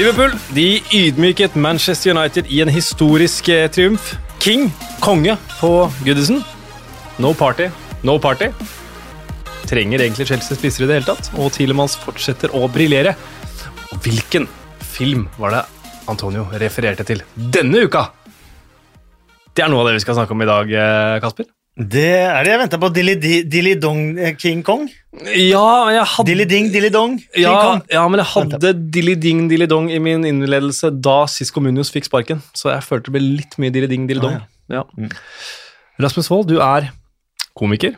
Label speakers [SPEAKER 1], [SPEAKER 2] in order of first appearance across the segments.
[SPEAKER 1] Liverpool de ydmyket Manchester United i en historisk eh, triumf. King, konge på Goodison. No party, no party. Trenger egentlig Chelsea-spisser i det hele tatt, og Tilemanns fortsetter å briljere. Hvilken film var det Antonio refererte til denne uka? Det er noe av det vi skal snakke om i dag, eh, Kasper.
[SPEAKER 2] Det er det jeg venta på. Dilly, dilly Dong eh, King Kong.
[SPEAKER 1] Ja, jeg hadde
[SPEAKER 2] Dilly Ding Dilly Dong King
[SPEAKER 1] ja,
[SPEAKER 2] Kong.
[SPEAKER 1] ja, men jeg hadde dilly ding dilly dong i min innledelse da Sisko Munios fikk sparken, så jeg følte det ble litt mye dilly ding dilly dong.
[SPEAKER 2] Ah,
[SPEAKER 1] ja. Rasmus Wold, du er komiker,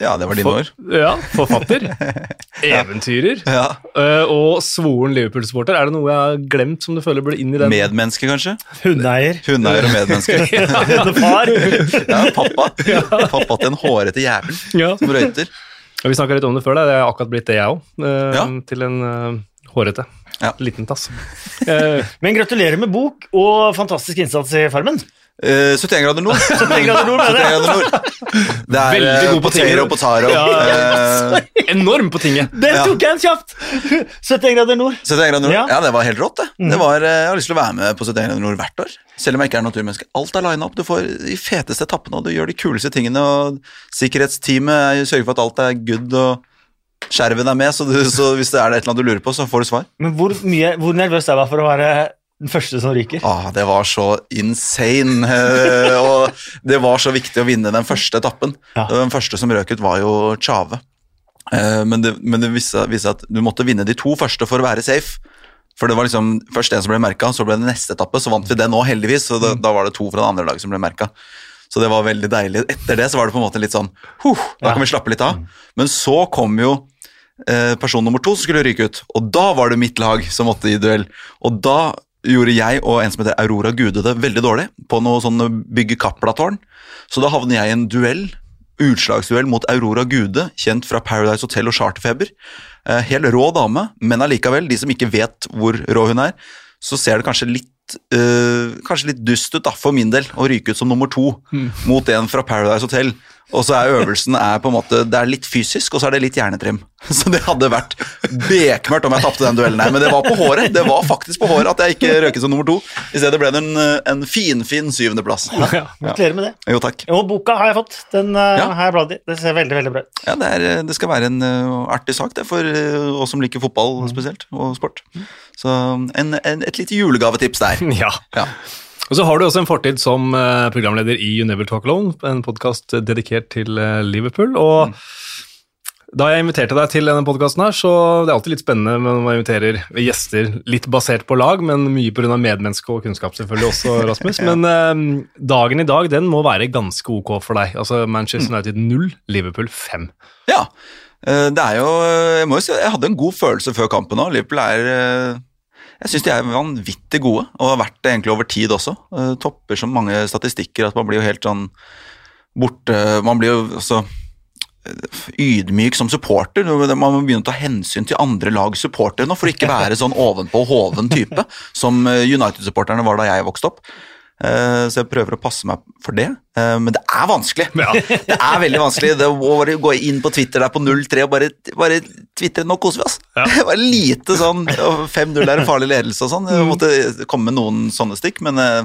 [SPEAKER 3] Ja, det var dine
[SPEAKER 1] For-
[SPEAKER 3] ord.
[SPEAKER 1] ja, forfatter, eventyrer
[SPEAKER 3] Ja.
[SPEAKER 1] Uh, og svoren Liverpool-supporter. Er det noe jeg har glemt som du føler burde inn i den?
[SPEAKER 3] Medmenneske, kanskje?
[SPEAKER 2] Hundeeier.
[SPEAKER 3] Hundeeier og medmenneske.
[SPEAKER 2] Hundefar.
[SPEAKER 3] Ja, pappa. Pappa til en hårete jævel
[SPEAKER 1] Ja.
[SPEAKER 3] som røyter.
[SPEAKER 1] Og Vi snakka litt om det før, da. det er akkurat blitt det, jeg òg.
[SPEAKER 3] Ja.
[SPEAKER 1] Til en uh, hårete.
[SPEAKER 3] Ja.
[SPEAKER 1] Liten tass. Eh,
[SPEAKER 2] Men gratulerer med bok og fantastisk innsats i Farmen.
[SPEAKER 3] Eh, 71 grader nord.
[SPEAKER 2] 71 grader nord, mener
[SPEAKER 3] 71
[SPEAKER 2] jeg.
[SPEAKER 3] grader nord. Det er
[SPEAKER 1] Veldig
[SPEAKER 3] eh,
[SPEAKER 1] god på
[SPEAKER 3] tinget.
[SPEAKER 1] tingene.
[SPEAKER 3] og Potaro.
[SPEAKER 1] Ja,
[SPEAKER 3] Eh,
[SPEAKER 1] enorm på tinget!
[SPEAKER 2] Den tok jeg en kjapt! 71 grader nord.
[SPEAKER 3] 71 grader nord.
[SPEAKER 2] Ja.
[SPEAKER 3] Ja. det var helt rått, det. det var, eh, jeg har lyst til å være med på 71 grader nord hvert år. Selv om jeg ikke er naturmenneske. Alt er lina opp. Du får de feteste etappene, og du gjør de kuleste tingene. og Sikkerhetsteamet sørger for at alt er good, og skjerven er med, så, du, så hvis det er et eller annet du lurer på, så får du svar.
[SPEAKER 2] Men hvor, mye, hvor nervøs er man for å være den første som ryker?
[SPEAKER 3] Ah, det var så insane, eh, og det var så viktig å vinne den første etappen.
[SPEAKER 2] Ja.
[SPEAKER 3] Den første som røk ut, var jo Chave. Eh, Men det, men det viste, viste at du måtte vinne de to første for å være safe. For det var liksom først en som ble merka, så ble det neste etappe. Så vant vi den òg, heldigvis. Så det, da var det to fra det andre laget som ble merka. Så det var veldig deilig. Etter det så var det på en måte litt sånn huh, Da kan vi slappe litt av. Men så kom jo eh, person nummer to som skulle ryke ut. Og da var det mitt lag som måtte i duell. Og da gjorde jeg og en som heter Aurora Gude det veldig dårlig på noe sånn bygge Kapla-tårn. Så da havner jeg i en duell, utslagsduell mot Aurora Gude, kjent fra Paradise Hotel og Charterfeber. Eh, helt rå dame, men allikevel, de som ikke vet hvor rå hun er, så ser det kanskje litt eh, kanskje litt dust ut da, for min del å ryke ut som nummer to mot en fra Paradise Hotel. Og så er øvelsen er på en måte, det er litt fysisk, og så er det litt hjernetrim. Så det hadde vært bekmørkt om jeg tapte den duellen her, men det var på håret. Det var faktisk på håret at jeg ikke røket som nummer to. I stedet ble det en, en finfin syvendeplass.
[SPEAKER 1] Ja.
[SPEAKER 2] Gratulerer med det.
[SPEAKER 3] Jo, takk.
[SPEAKER 2] Og boka har jeg fått. Den eh,
[SPEAKER 3] Ja.
[SPEAKER 2] har jeg bladd i. Det ser veldig veldig bra ut.
[SPEAKER 3] Ja, det, er, det skal være en uh, artig sak det, for uh, oss som liker fotball spesielt, og sport. Så en, en, et lite julegavetips der.
[SPEAKER 1] Ja.
[SPEAKER 3] Ja.
[SPEAKER 1] Og så har du også en fortid som eh, programleder i You Never Talk Alone, en podkast dedikert til eh, Liverpool. Og da jeg inviterte deg til denne podkasten så det er alltid litt spennende når man inviterer gjester litt basert på lag, men mye pga. medmenneske og kunnskap selvfølgelig også, Rasmus. Men eh, dagen i dag, den må være ganske ok for deg. Altså Manchester United 0, Liverpool 5.
[SPEAKER 3] Ja, eh, det er jo Jeg må jo si jeg hadde en god følelse før kampen òg. Liverpool er eh, Jeg syns de er vanvittig gode, og har vært det egentlig over tid også. Eh, Topper så mange statistikker at man blir jo helt sånn borte Man blir jo også eh, ydmyk som supporter. Man må begynne å ta hensyn til andre lags supportere nå, for ikke være sånn ovenpå hoven type som eh, United-supporterne var da jeg vokste opp. Eh, Så jeg prøver å passe meg for det, Eh, men det er vanskelig. Det er veldig vanskelig. Det å gå inn på Twitter der på 03 og bare, bare tvitre 'nå koser vi oss'. Det var lite sånn 5-0 er en farlig ledelse og sånn. Jeg måtte komme med noen sånne stikk, men eh,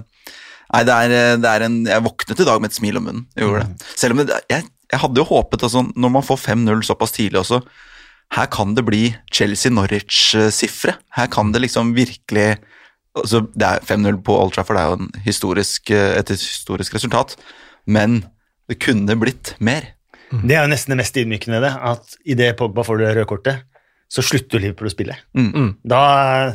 [SPEAKER 3] nei, det er, det er en Jeg våknet i dag med et smil om munnen. Jeg gjorde det. Selv om det, jeg, jeg hadde jo håpet altså, Når man får 5-0 såpass tidlig også, her kan det bli Chelsea-Norwich-sifre. Her kan det liksom virkelig altså, Det er 5-0 på Old Trafford det er jo en historisk, eh, et historisk resultat, men det kunne blitt mer.
[SPEAKER 2] Det er jo nesten det mest ydmykende, det, at idet Pogba får det røde kortet, så slutter Liverpool å spille.
[SPEAKER 3] Mm.
[SPEAKER 2] Da,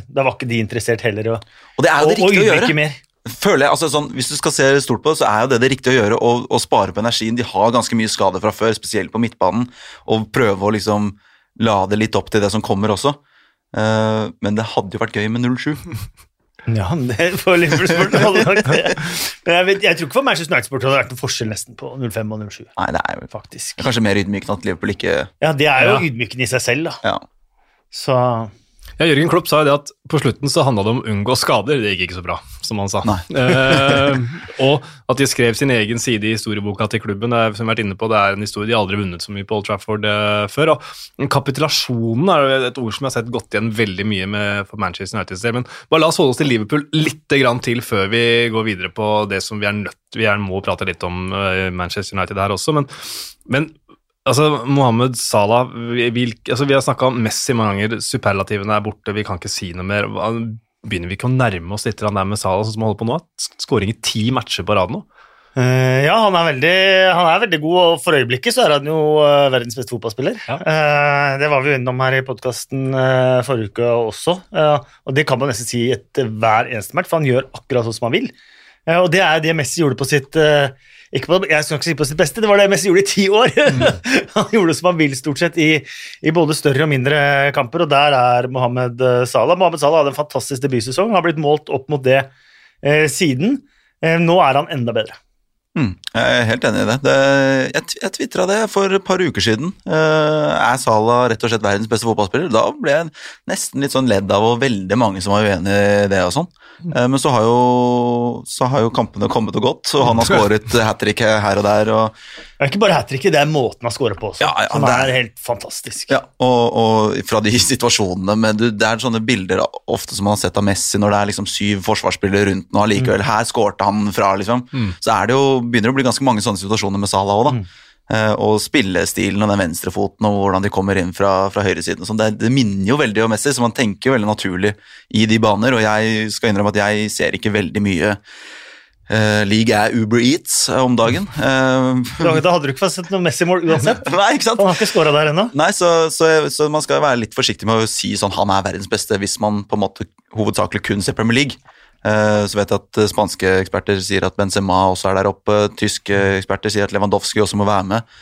[SPEAKER 2] da var ikke de interessert heller i å
[SPEAKER 3] Og det er jo det riktige å gjøre.
[SPEAKER 2] mer.
[SPEAKER 3] Føler jeg, altså sånn, Hvis du skal se stort på det, så er jo det det riktige å gjøre, å, å spare på energien. De har ganske mye skade fra før, spesielt på midtbanen, og prøve å liksom lade litt opp til det som kommer også. Uh, men det hadde jo vært gøy med 0-7.
[SPEAKER 2] Ja, det får Liverpool-sport hadde nok det. Men jeg, vet, jeg tror ikke for Manchester United-sport hadde vært noen forskjell nesten på 05 og 07,
[SPEAKER 3] Nei, det er jo
[SPEAKER 2] faktisk.
[SPEAKER 3] kanskje mer ydmykende at Liverpool ikke
[SPEAKER 2] Ja, det er jo
[SPEAKER 1] Ja.
[SPEAKER 2] ydmykende i seg selv, da.
[SPEAKER 3] Ja.
[SPEAKER 2] Så
[SPEAKER 1] Ja, Jørgen Klopp sa jo det at på slutten så handla det om å unngå skader. Det gikk ikke så bra, som han sa. Eh, og at de skrev sin egen side i historieboka til klubben. Det er, som jeg har vært inne på, det er en historie de har aldri vunnet så mye på Old Trafford eh, før. Og kapitulasjonen er et ord som jeg har sett gått igjen veldig mye med, for Manchester United. Men bare la oss holde oss til Liverpool litt grann til før vi går videre på det som vi er nødt Vi er, må prate litt om uh, Manchester United her også, men, men Altså, Mohammed Salah vi, altså, vi har snakka om Messi mange ganger. Superlativene er borte, vi kan ikke si noe mer. Begynner vi ikke å nærme oss litt der med Salah, sånn som holder på nå? Skåring i ti matcher på rad nå?
[SPEAKER 2] Uh, ja, han er, veldig, han er, veldig, god, og for øyeblikket så er han jo uh, verdens beste fotballspiller. Ja. Uh, det var vi innom her i podkasten forrige uke også, og det kan man nesten si etter hver eneste match, for han gjør akkurat sånn som han vil. og det er det Messi gjorde på sitt på, jeg skal ikke si på sitt beste, det var det Messi gjorde i ti år. Mm. han gjorde det som han vil, stort sett, i, i, både større og mindre kamper, og der er Mohammed eh, Salah. Mohammed Salah hadde en fantastisk debutsesong, har blitt målt opp mot det eh, siden. Eh, nå er han enda bedre.
[SPEAKER 3] Mm, jeg er helt enig i det. det jeg jeg tvitra det for et par uker siden. Uh, er Salah rett og slett verdens beste fotballspiller? Da ble jeg nesten litt sånn ledd av, og veldig mange som var uenig i det. og sånn. Uh, men så har, jo, så har, jo, kampene kommet og gått, og han har skåret hat trick her og der. og
[SPEAKER 2] det er ikke bare hat tricket, det er måten han skårer på også, ja, ja, som er, er, helt fantastisk.
[SPEAKER 3] Ja, og, og fra de situasjonene med Det er sånne bilder ofte som man har sett av Messi når det er liksom syv forsvarsspillere rundt nå, allikevel mm. her skårte han fra, liksom. Mm. Så det jo, begynner det å bli ganske mange sånne situasjoner med Salah òg, da. Mm. Uh, og spillestilen og den venstrefoten og hvordan de kommer inn fra, fra høyresiden. Sånn. Det, det, minner jo veldig om Messi, så man tenker jo veldig naturlig i de baner. Og jeg skal innrømme at jeg ser ikke veldig mye Uh, League er Uber Eats uh, om dagen. Uh,
[SPEAKER 2] da, hadde du ikke fått sett noe Messi-mål uansett.
[SPEAKER 3] Nei, ikke sant?
[SPEAKER 2] Han har ikke skåra der ennå.
[SPEAKER 3] Nei, så, så, så, man skal være litt forsiktig med å si sånn han er verdens beste, hvis man på en måte hovedsakelig kun ser Premier League. Så vet jeg at spanske eksperter sier at Benzema også er der oppe. Tyske eksperter sier at Lewandowski også må være med.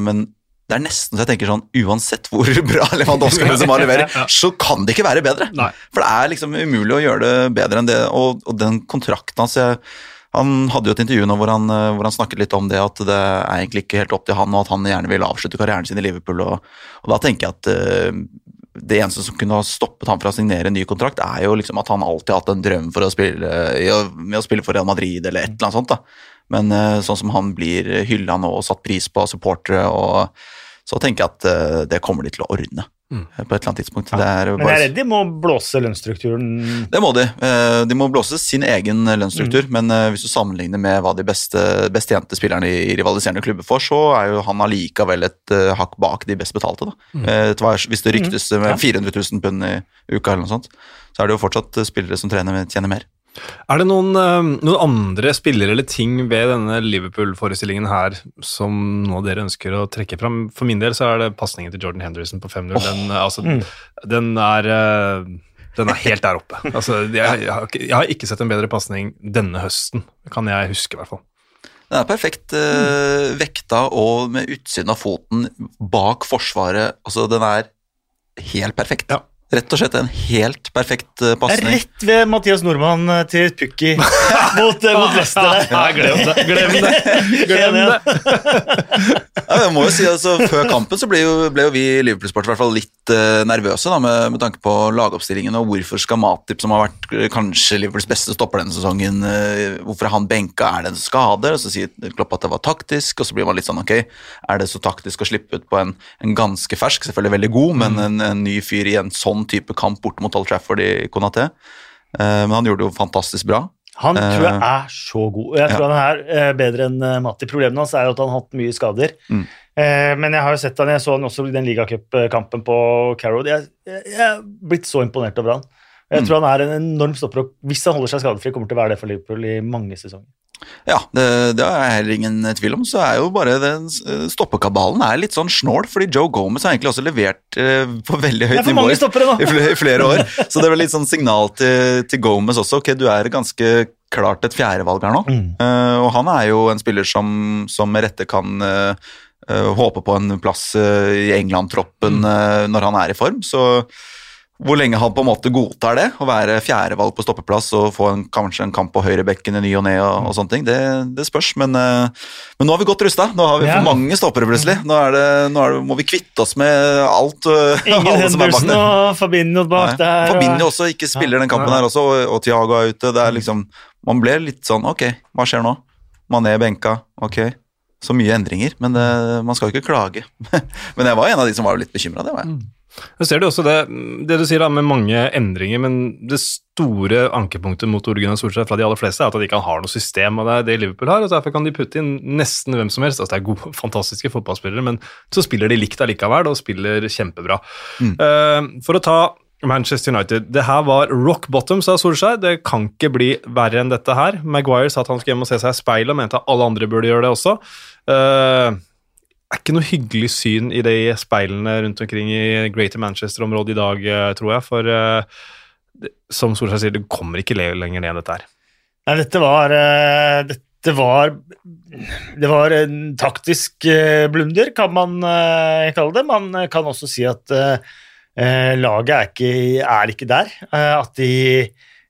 [SPEAKER 3] men det er nesten så jeg tenker sånn Uansett hvor bra Lewandowski Benzema leverer, så kan det ikke være bedre. Nei. For det er liksom umulig å gjøre det bedre enn det. Og, og den kontrakten hans jeg han hadde jo et intervju nå hvor han, eh, hvor han, snakket litt om det at det er egentlig ikke helt opp til han, og at han gjerne vil avslutte karrieren sin i Liverpool. Og, og da tenker jeg at uh, det eneste som kunne ha stoppet ham fra å signere en ny kontrakt, er jo liksom at han alltid har hatt en drøm for å spille, med å spille for Real Madrid eller et eller annet sånt. da. Men uh, sånn som han blir hylla nå og satt pris på av supportere, så tenker jeg at uh, det kommer de til å ordne. Mm. På et eller annet tidspunkt. Ja.
[SPEAKER 2] Men jeg er redd de må blåse lønnsstrukturen?
[SPEAKER 3] Det må de. Eh, de må blåse sin egen lønnsstruktur, mm. men eh, hvis du sammenligner med hva de beste, best tjente spillerne i rivaliserende klubber får, så er jo han allikevel et uh, hakk bak de best betalte. Mm. Hvis det ryktes med 400 000 pund i uka, eller noe sånt, så er det jo fortsatt spillere som trener, tjener mer.
[SPEAKER 1] Er det noen, eh, noen, andre spillere eller ting ved denne Liverpool-forestillingen her som nå dere ønsker å trekke fram? For min del så er det pasningen til Jordan Henderson på 5-0. Oh. Den, altså, mm. den, er, eh, den, er helt der oppe. Altså, jeg, jeg, har ikke, jeg, har ikke sett en bedre pasning denne høsten, kan jeg huske i hvert fall.
[SPEAKER 3] Den er perfekt uh, vekta og med utsiden av foten bak forsvaret. Altså, den er helt perfekt. Ja. Rett og slett en helt perfekt uh, pasning.
[SPEAKER 2] Rett ved Mathias Nordmann eh, til Pukki mot, uh, mot Leicester.
[SPEAKER 1] Ja, glem det. Glem det. Glem det.
[SPEAKER 3] ja, jeg må jo si altså, Før kampen så ble jo, ble jo vi i Liverpool-sportet litt uh, nervøse da, med, med, tanke på lagoppstillingen. og Hvorfor skal Matip, som har vært kanskje Liverpools beste stopper denne sesongen, hvorfor er han benka? Er det en skade? Og så sier Klopp at det var taktisk, og så blir man litt sånn ok, er det så taktisk å slippe ut på en, en ganske fersk, selvfølgelig veldig god, men mm. en, en ny fyr i en sånn type kamp bort mot Old Trafford i Konaté. Eh, men han gjorde det jo fantastisk bra.
[SPEAKER 2] Han tror jeg eh, er så god. Jeg tror ja. han er eh, bedre enn Matti. Problemet hans er at han har hatt mye skader. Mm. Men jeg har jo sett han, jeg så han også i den ligacupkampen på Carrow. Jeg, jeg, er blitt så imponert over han. Jeg mm. tror han er en enorm stopper, og hvis han holder seg skadefri, kommer til å være det for Liverpool i mange sesonger.
[SPEAKER 3] Ja, det, det har jeg heller ingen tvil om. Så er jo bare den eh, stoppekabalen er litt sånn snål, fordi Joe Gomez har egentlig også levert eh, på veldig høyt nivå i, i, flere år. Så det var litt sånn signal til, til Gomez også. Ok, du er ganske klart et fjerdevalg her nå. Mm. Uh, og han er jo en spiller som, som med rette kan uh, uh, håpe på en plass i England-troppen mm. når han er i form. Så hvor lenge han på en måte godtar det, å være fjerdevalg på stoppeplass og få en, kanskje en kamp på høyrebekken i ny og ne og, og, sånne ting, det, det spørs. Men, uh, men, nå har vi godt rusta. Nå har vi ja. for mange stoppere, plutselig. Nå, det, nå det, må vi kvitte oss med alt.
[SPEAKER 2] Uh, Ingen Henderson og Fabinho bak Nei. der.
[SPEAKER 3] Fabinho også ikke spiller den kampen her også, og, og Thiago er ute. Det er liksom, man ble litt sånn Ok, hva skjer nå? Mané benka, ok. Så mye endringer, men det, man skal jo ikke klage. men jeg var en av de som var litt bekymra, det var jeg. Mm.
[SPEAKER 1] Så ser du også det, det du sier da, med mange endringer, men det store ankepunktet mot Ole Gunnar Solskjær fra de aller fleste er at de ikke har noe system, og det er det Liverpool har. og Derfor kan de putte inn nesten hvem som helst. altså Det er gode, fantastiske fotballspillere, men så spiller de likt allikevel, og spiller kjempebra. Mm. Uh, for å ta Manchester United. Det her var rock bottom, sa Solskjær. Det kan ikke bli verre enn dette her. Maguire sa at han skulle hjem og se seg i speilet, og mente at alle andre burde gjøre det også. Uh, er ikke noe hyggelig syn i de speilene rundt omkring i Greater Manchester-området i dag, eh, tror jeg. For uh, som Solskjær sier, det kommer ikke lenger ned, dette her.
[SPEAKER 2] Nei, dette var, uh, dette var Det var en taktisk blunder, kan man kalle det. Man kan også si at laget er ikke, er ikke der. at, de,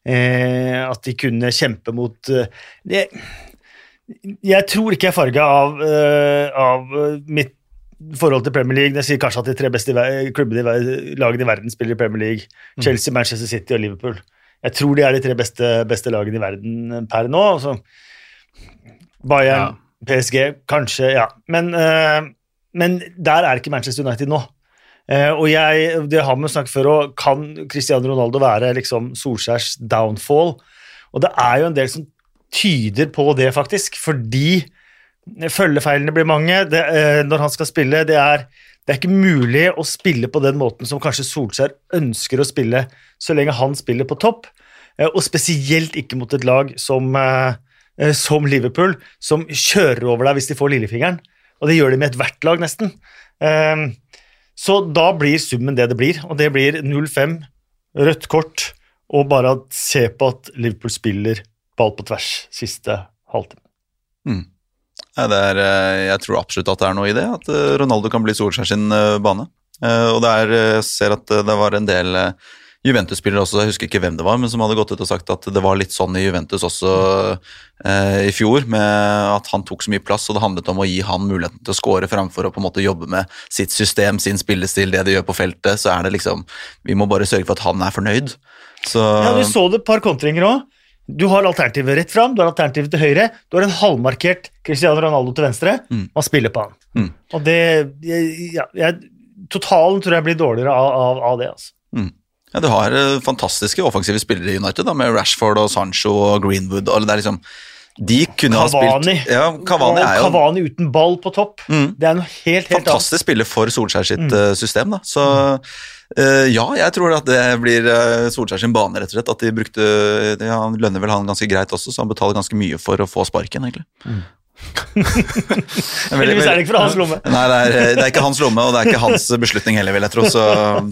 [SPEAKER 2] at de kunne kjempe mot det, jeg tror ikke jeg er farga av, uh, av, mitt forhold til Premier League. Jeg sier kanskje at de tre beste klubbene i lagene i verden spiller i Premier League. Mm. Chelsea, Manchester City og Liverpool. Jeg tror de er de tre beste, beste lagene i verden per nå. Altså, Bayern, ja. PSG, kanskje, ja. Men, men, der er ikke Manchester United nå. Og jeg, det har vi snakket før òg, kan Cristiano Ronaldo være liksom Solskjærs downfall? Og det er jo en del som tyder på det, faktisk, fordi følgefeilene blir mange det, eh, når han skal spille. Det er, det er, ikke mulig å spille på den måten som kanskje Solskjær ønsker å spille, så lenge han spiller på topp, eh, og spesielt ikke mot et lag som, eh, som Liverpool, som kjører over deg hvis de får lillefingeren. Og det gjør de med ethvert lag, nesten. Så da blir summen det det blir, og det blir 0-5, rødt kort, og bare se på at Liverpool spiller ball på tvers siste halvtime.
[SPEAKER 3] Mm. Er, eh, jeg tror absolutt at det er noe i det, at eh, Ronaldo kan bli Solskjær sin eh, bane. Og det er, jeg ser at det var en del Juventus-spillere også, jeg husker ikke hvem det var, men som hadde gått ut og sagt at det var litt sånn i Juventus også eh, i fjor, med at han tok så mye plass, og det handlet om å gi han muligheten til å score framfor å på en måte jobbe med sitt system, sin spillestil, det de gjør på feltet. Så er det liksom Vi må bare sørge for at han er fornøyd.
[SPEAKER 2] Så Ja, du så det et par kontringer òg. Du har alternativet rett fram, du har alternativet til høyre. Du har en halvmarkert Cristiano Ronaldo til venstre. Mm. Man spiller på han. Mm. Og det ja, jeg, Totalen tror jeg blir dårligere av, av, av det. altså.
[SPEAKER 3] Mm. Ja, Du har uh, fantastiske offensive spillere i United, da, med Rashford og Sancho og Greenwood. og det er liksom de kunne
[SPEAKER 2] Cavani.
[SPEAKER 3] ha spilt ja, Cavani,
[SPEAKER 2] er jo, Cavani uten ball på topp. Mm. Det er noe helt, helt
[SPEAKER 3] Fantastisk spiller for Solskjær sitt mm. uh, system. da, så uh, ja, jeg tror at det blir uh, Solskjær sin bane, rett og slett. At de brukte ja, Han lønner vel han ganske greit også, så han betaler ganske mye for å få sparken, egentlig.
[SPEAKER 2] Heldigvis er det ikke fra hans lomme.
[SPEAKER 3] Nei, det er, det er, ikke hans lomme, og det er ikke hans beslutning heller, vil jeg tro. Så,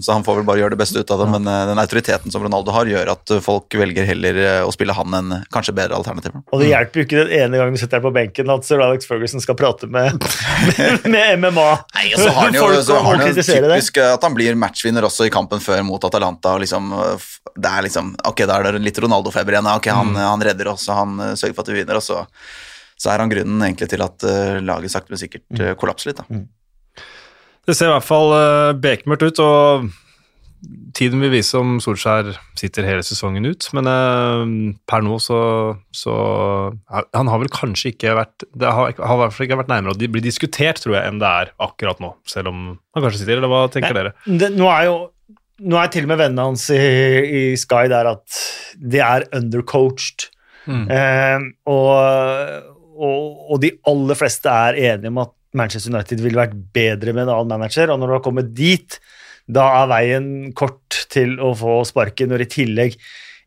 [SPEAKER 3] så, han får vel bare gjøre det beste ut av det. Men uh, den autoriteten som Ronaldo har, gjør at folk velger heller uh, å spille han enn kanskje bedre alternativ.
[SPEAKER 2] Og det hjelper jo ikke den ene gangen du setter deg på benken at sir Alex Ferguson skal prate med, med, med MMA.
[SPEAKER 3] Nei, og så har han jo, så har han jo typisk at han blir matchvinner også i kampen før mot Atalanta. og liksom, det er liksom, ok, Da er det litt Ronaldo-feber igjen. Ok, han, mm. han redder oss, han sørger for at vi vinner. og så så er han grunnen egentlig til at uh, laget sakte, men sikkert uh, kollapser litt. Da. Mm.
[SPEAKER 1] Det ser i hvert fall uh, bekmørkt ut, og tiden vil vise om Solskjær sitter hele sesongen ut. Men uh, per nå så, så Han har vel kanskje ikke vært Det har, har i hvert fall ikke vært nærmere å bli diskutert, tror jeg, enn det er akkurat nå. Selv om han kanskje sitter, eller hva tenker Nei, dere?
[SPEAKER 2] Det, nå er jo nå er til og med vennene hans i, i Sky der at de er undercoached. Mm. Eh, og, og, og, de aller fleste er enige om at Manchester United ville vært bedre med en annen manager. Og når du har kommet dit, da er veien kort til å få sparken. Når i tillegg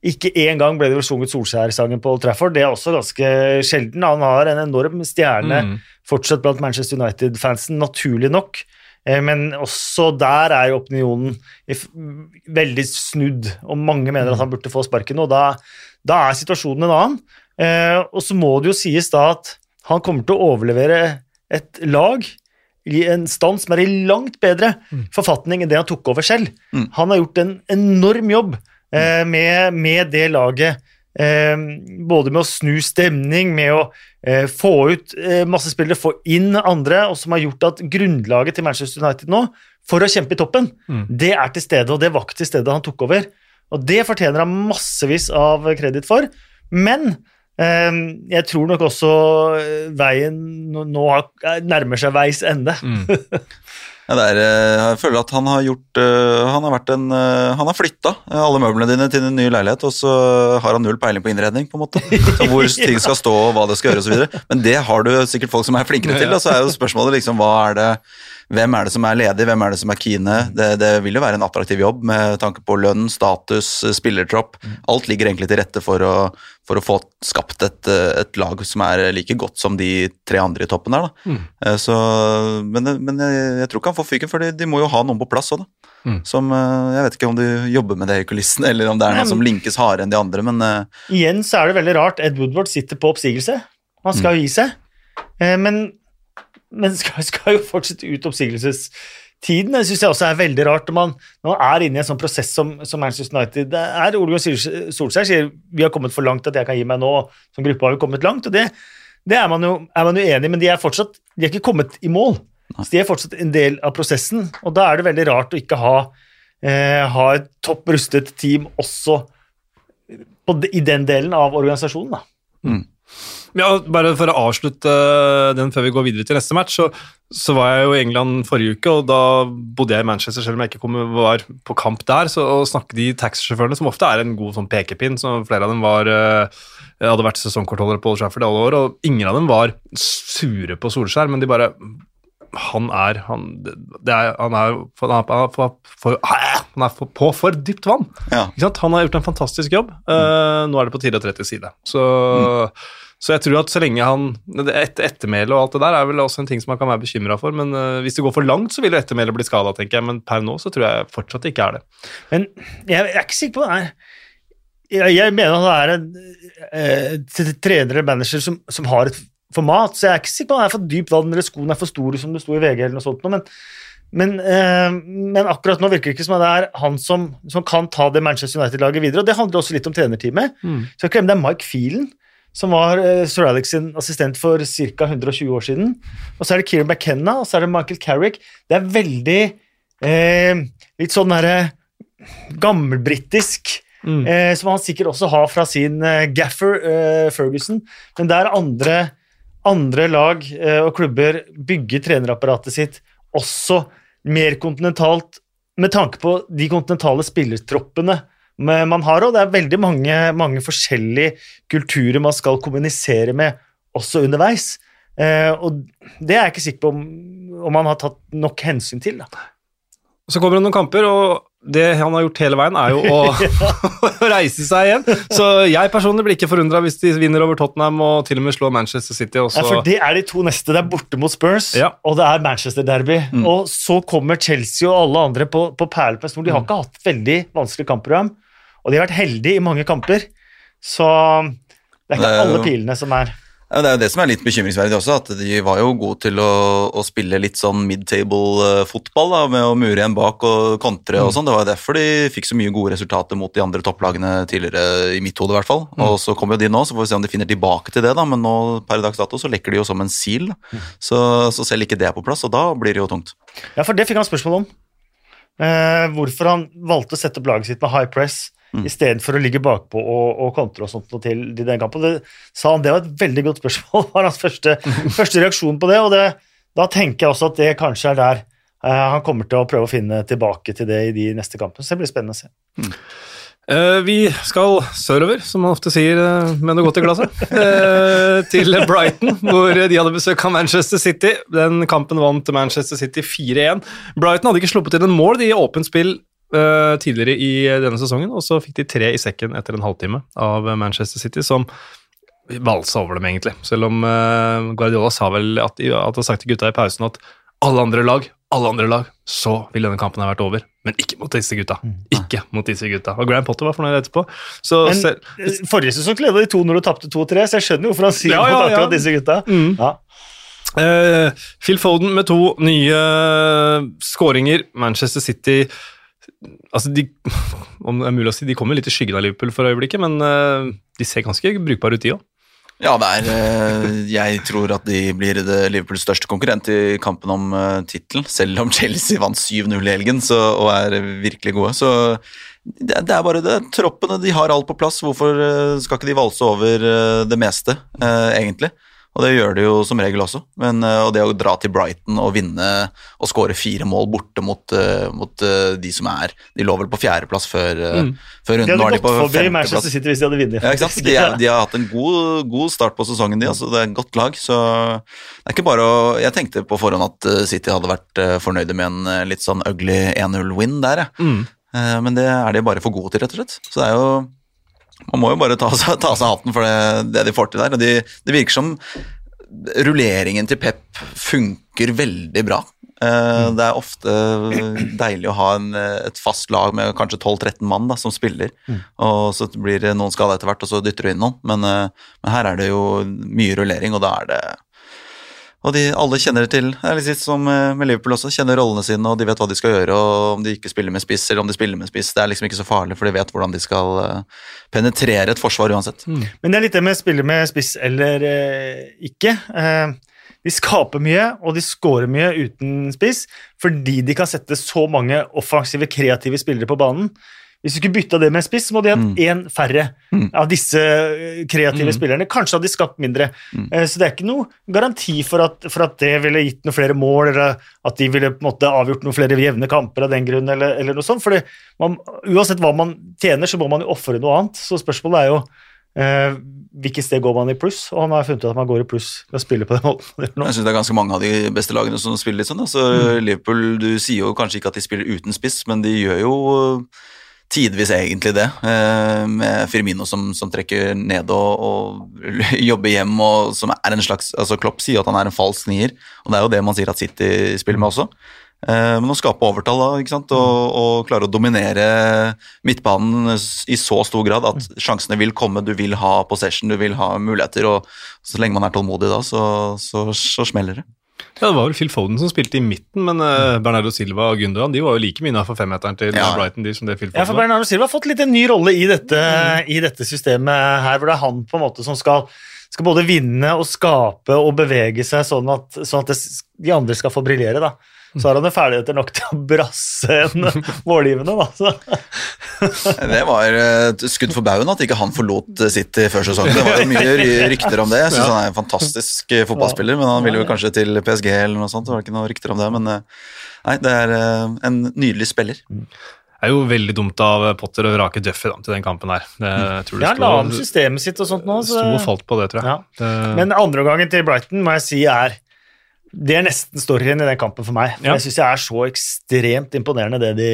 [SPEAKER 2] ikke engang ble det vel sunget Solskjær-sangen på Old Trafford. Det er også ganske sjelden. Han har en enorm stjerne mm. fortsatt blant Manchester United-fansen, naturlig nok. Eh, men også der er jo opinionen veldig snudd, og mange mener at han burde få sparken. Og da, da er situasjonen en annen. Eh, og så må det jo sies da at han kommer til å overlevere et lag i en stand som er i langt bedre forfatning enn det han tok over selv.
[SPEAKER 3] Mm.
[SPEAKER 2] Han har gjort en enorm jobb eh, med, med det laget. Eh, både med å snu stemning, med å eh, få ut eh, masse spillere, få inn andre, og som har gjort at grunnlaget til Manchester United nå, for å kjempe i toppen,
[SPEAKER 1] Mm.
[SPEAKER 2] det er til stede, og det var ikke til stede han tok over. Og det fortjener han massevis av kreditt for. Men jeg tror nok også eh, veien nå, nå nærmer seg veis ende.
[SPEAKER 1] Mm.
[SPEAKER 3] Ja, det er, eh, jeg føler at han har gjort eh, Han har vært en eh, Han har flytta alle møblene dine til en ny leilighet, og så har han null peiling på innredning, på en måte. Så hvor ting skal stå, og hva det skal gjøre osv. Men det har du sikkert folk som er flinkere til. Da. Så er jo spørsmålet liksom hva er det hvem er det som er ledig, hvem er det som er keene? Det, det vil jo være en attraktiv jobb med tanke på lønn, status, spillertropp. Alt ligger egentlig til rette for å, for å få skapt et, et lag som er like godt som de tre andre i toppen der. Da.
[SPEAKER 1] Mm.
[SPEAKER 3] Eh, Så, men men jeg, jeg tror ikke han får fyken, for de, de må jo ha noen på plass òg, da.
[SPEAKER 1] Mm.
[SPEAKER 3] Som, eh, jeg vet ikke om du jobber med det i kulissene, eller om det er noe som linkes hardere enn de andre, men eh,
[SPEAKER 2] Igjen så er det veldig rart. Ed Woodward sitter på oppsigelse. Han skal jo gi seg. Eh, Men, men skal, skal jo fortsette ut oppsigelsestiden. Det syns jeg også er veldig rart når man, når man er inne i en sånn prosess som, som Manchester United. Det er Ole Gunnar Solskjær sier vi har kommet for langt at jeg kan gi meg nå. Som gruppe har vi kommet langt. og det, det er, man jo, er man jo enig i, men de er fortsatt de er ikke kommet i mål. Så de er fortsatt en del av prosessen, og da er det veldig rart å ikke ha, eh, ha et topp rustet team også på, de- i den delen av organisasjonen. da.
[SPEAKER 1] Ja, bare for å avslutte eh, den før vi går videre til neste match, så, så var jeg jo i England forrige uke, og da bodde jeg i Manchester, selv om jeg ikke kom, var på kamp der, så å snakke de taxisjåførene, som ofte er en god sånn pekepinn, så flere av dem var, eh, hadde vært sesongkortholdere på Old Trafford alle år, og ingen av dem var sure på Solskjær, men de bare han er han, det er, han er, for, han er, for, for, han er på for dypt vann.
[SPEAKER 3] ja.
[SPEAKER 1] Han har gjort en fantastisk jobb. Eh, nå er det på tide å tre til side. Så, så jeg tror at så lenge han et, Ettermælet og alt det der er vel også en ting som man kan være bekymra for. Men uh, hvis det går for langt, så vil ettermælet bli skada, tenker jeg. Men per nå så tror jeg fortsatt det ikke er det.
[SPEAKER 2] Men jeg, er ikke sikker på det. her. Jeg, jeg mener det er et eh, t- trener eller manager som, som har et format, så jeg er ikke sikker på om han er for dypt vann eller skoene er for store, som det sto i VG eller noe sånt. Men, men, eh, men akkurat nå virker det ikke som det er han som, som kan ta det Manchester United-laget videre. og Det handler også litt om trenerteamet. Så jeg det er Mike Phelan, som var eh, Sir Alex sin assistent for ca. 120 år siden. Og så er det Kieran McKenna, og så er det Michael Carrick. Det er veldig eh, litt sånn derre gammelbritisk, eh, som han sikkert også har fra sin eh, gaffer eh, Ferguson. Men der andre, andre lag eh, og klubber bygger trenerapparatet sitt også mer kontinentalt med tanke på de kontinentale spillertroppene man har, og det er veldig mange, mange forskjellige kulturer man skal kommunisere med også underveis. Eh, og det er jeg ikke sikker på om, om man har tatt nok hensyn til. Da.
[SPEAKER 1] Så kommer det noen kamper, og det han har gjort hele veien, er jo å, å reise seg igjen. Så jeg personlig blir ikke forundra hvis de vinner over Tottenham og til og med slår Manchester City. Også.
[SPEAKER 2] Ja, for det er de to neste. Det er borte mot Spurs,
[SPEAKER 1] Ja.
[SPEAKER 2] og det er Manchester Derby. Og så kommer Chelsea og alle andre på, på perleplass. De har ikke hatt veldig vanskelig kampprogram, og de har vært heldige i mange kamper. Så det er ikke
[SPEAKER 3] Det er jo-
[SPEAKER 2] alle pilene som er
[SPEAKER 3] Ja, Det er jo det som er litt bekymringsverdig også, at de var jo gode til å, å spille litt sånn mid-table-fotball, da, med å mure igjen bak og kontre og sånn. Det var jo derfor de fikk så mye gode resultater mot de andre topplagene tidligere, i mitt hode i hvert fall. Og så kommer jo de nå, så får vi se om de finner tilbake til det, da, men nå per dags dato så lekker de jo som en sil. Mm. Så, så selv ikke det er på plass, og da blir det jo tungt.
[SPEAKER 2] Ja, for det fikk han spørsmål om. Eh, hvorfor han valgte å sette opp laget sitt med high press
[SPEAKER 3] Mm.
[SPEAKER 2] istedenfor å ligge bakpå og, og kontre og sånt noe til i den kampen. Det sa han det var et veldig godt spørsmål, var hans første, første reaksjon på det. Og det, da tenker jeg også at det kanskje er der eh, han kommer til å prøve å finne tilbake til det i de neste kampene. Så det blir spennende å se.
[SPEAKER 1] Mm. vi skal sørover, som man ofte sier eh, med noe godt i glasset, eh, til Brighton, hvor de hadde besøk av Manchester City. Den kampen vant Manchester City 4-1. Brighton hadde ikke sluppet til en mål i åpent spill eh, tidligere i denne sesongen, og så fikk de tre i sekken etter en halvtime av Manchester City, som valsa over dem, egentlig. Selv om eh, Guardiola sa vel at, at han sagt til gutta i pausen at alle andre lag, alle andre lag, så ville denne kampen ha vært over. Men ikke mot disse gutta. Ikke mot disse gutta. Og Graham Potter var fornøyd etterpå. Så
[SPEAKER 2] Men
[SPEAKER 1] selv,
[SPEAKER 2] eh, forrige sesong leda de 2-0 og tapte 2-3, så jeg skjønner jo hvorfor han sier
[SPEAKER 1] Ja, ja, ja.
[SPEAKER 2] disse gutta.
[SPEAKER 1] Mm.
[SPEAKER 2] Ja.
[SPEAKER 1] Uh, Phil Foden med to nye skåringer. Manchester City Altså, de, om det er mulig å si, de kommer litt i skyggen av Liverpool for øyeblikket, men eh, de ser ganske brukbare ut, de òg.
[SPEAKER 3] Ja, er eh, Jeg tror at de blir det Liverpools største konkurrent i kampen om tittelen. selv om Chelsea vant 7-0 i helgen så, og er virkelig gode. Så det, det er bare det. Troppene de har alt på plass. Hvorfor skal ikke de valse over det meste, egentlig? Og det gjør de jo som regel også. Men, og det å dra til Brighton og vinne og skåre fire mål borte mot, mot de som er De lå vel på fjerdeplass før, mm. før runden.
[SPEAKER 2] De
[SPEAKER 3] hadde
[SPEAKER 2] gått forbi Manchester City hvis de hadde vunnet.
[SPEAKER 3] Ja? De, de, har hatt en god, god, start på sesongen, de. Altså, det er et godt lag. Så det er ikke bare å Jeg tenkte på forhånd at City hadde vært fornøyde med en litt sånn ugly 1-0-win der, jeg. Mm. Men det er de bare for gode til, rett og slett. Så det er jo man må jo bare ta, ta seg hatten for det, det, de får til der. og de, Det virker som rulleringen til Pep funker veldig bra. Mm. Det er ofte deilig å ha en, et fast lag med kanskje 12-13 mann da, som spiller. Mm. Og så blir det noen skada etter hvert, og så dytter du inn noen. Men, uh, men, her er det jo mye rullering, og da er det og de, alle kjenner det til. Det er litt som eh, med Liverpool også. Kjenner rollene sine, og de vet hva de skal gjøre. og Om de ikke spiller med spiss, eller om de spiller med spiss, det er liksom ikke så farlig, for de vet hvordan de skal eh, penetrere et forsvar uansett. Mm.
[SPEAKER 2] Men det er litt det med å spille med spiss eller eh, ikke. Eh, de skaper mye, og de skårer mye uten spiss, fordi de kan sette så mange offensive, kreative spillere på banen. Hvis du skulle bytta det med en spiss, så må de hatt én mm. færre mm. av disse eh, kreative mm. spillerne. Kanskje hadde de skapt mindre. Mm. Eh, så det er ikke noe garanti for at, for at, det ville gitt noen flere mål, eller at de ville på en måte avgjort noen flere jevne kamper av den grunn, eller, eller noe sånt. For uansett hva man tjener, så må man jo ofre noe annet. Så spørsmålet er jo eh, hvilket sted går man i pluss, og han har funnet ut at man går i pluss ved å spille på den måten.
[SPEAKER 3] Jeg synes det er ganske mange av de beste lagene som spiller litt sånn. Altså, mm. Liverpool, Du sier jo kanskje ikke at de spiller uten spiss, men de gjør jo tidvis egentlig det, eh, med Firmino som, som trekker ned og, og, jobber hjem, og som er en slags altså Klopp sier at han er en falsk nier, og det er jo det man sier at City spiller med også. Eh, men å skape overtall da, ikke sant? Og, og klare å dominere midtbanen i så stor grad at sjansene vil komme, du vil ha possession, du vil ha muligheter, og så lenge man er tålmodig da, så, så, så smeller det.
[SPEAKER 1] Ja, Det var vel Phil Foden som spilte i midten, men uh, Bernardo Silva og Gundogan de var jo like mye innafor femmeteren til ja. Brighton. de som det Phil Foden
[SPEAKER 2] Ja, for Bernardo Silva har fått litt en ny rolle i dette, mm. i dette systemet her, hvor det er han på en måte som skal, skal både vinne og skape og bevege seg sånn at, sånn at det, de andre skal få briljere. da så har han ferdigheter nok til å brasse en målgivende, da.
[SPEAKER 3] det var et skudd for baugen at ikke han forlot City før sesongen. Det var jo mye rykter om det. Jeg syns han er en fantastisk fotballspiller, men han ville jo kanskje til PSG eller noe sånt. Det var ikke noe rykter om det, men eh, nei, det er eh, en nydelig spiller.
[SPEAKER 1] Det er jo veldig dumt av Potter å vrake Duffy da, til den kampen her. Det,
[SPEAKER 2] jeg tror det ja, la om systemet sitt og sånt nå.
[SPEAKER 1] Så... Sto og falt på det, tror jeg. Ja. Det...
[SPEAKER 2] Men andreomgangen til Brighton må jeg si er det er nesten storyen i den kampen for meg. For ja. Jeg syns jeg er så ekstremt imponerende, det de,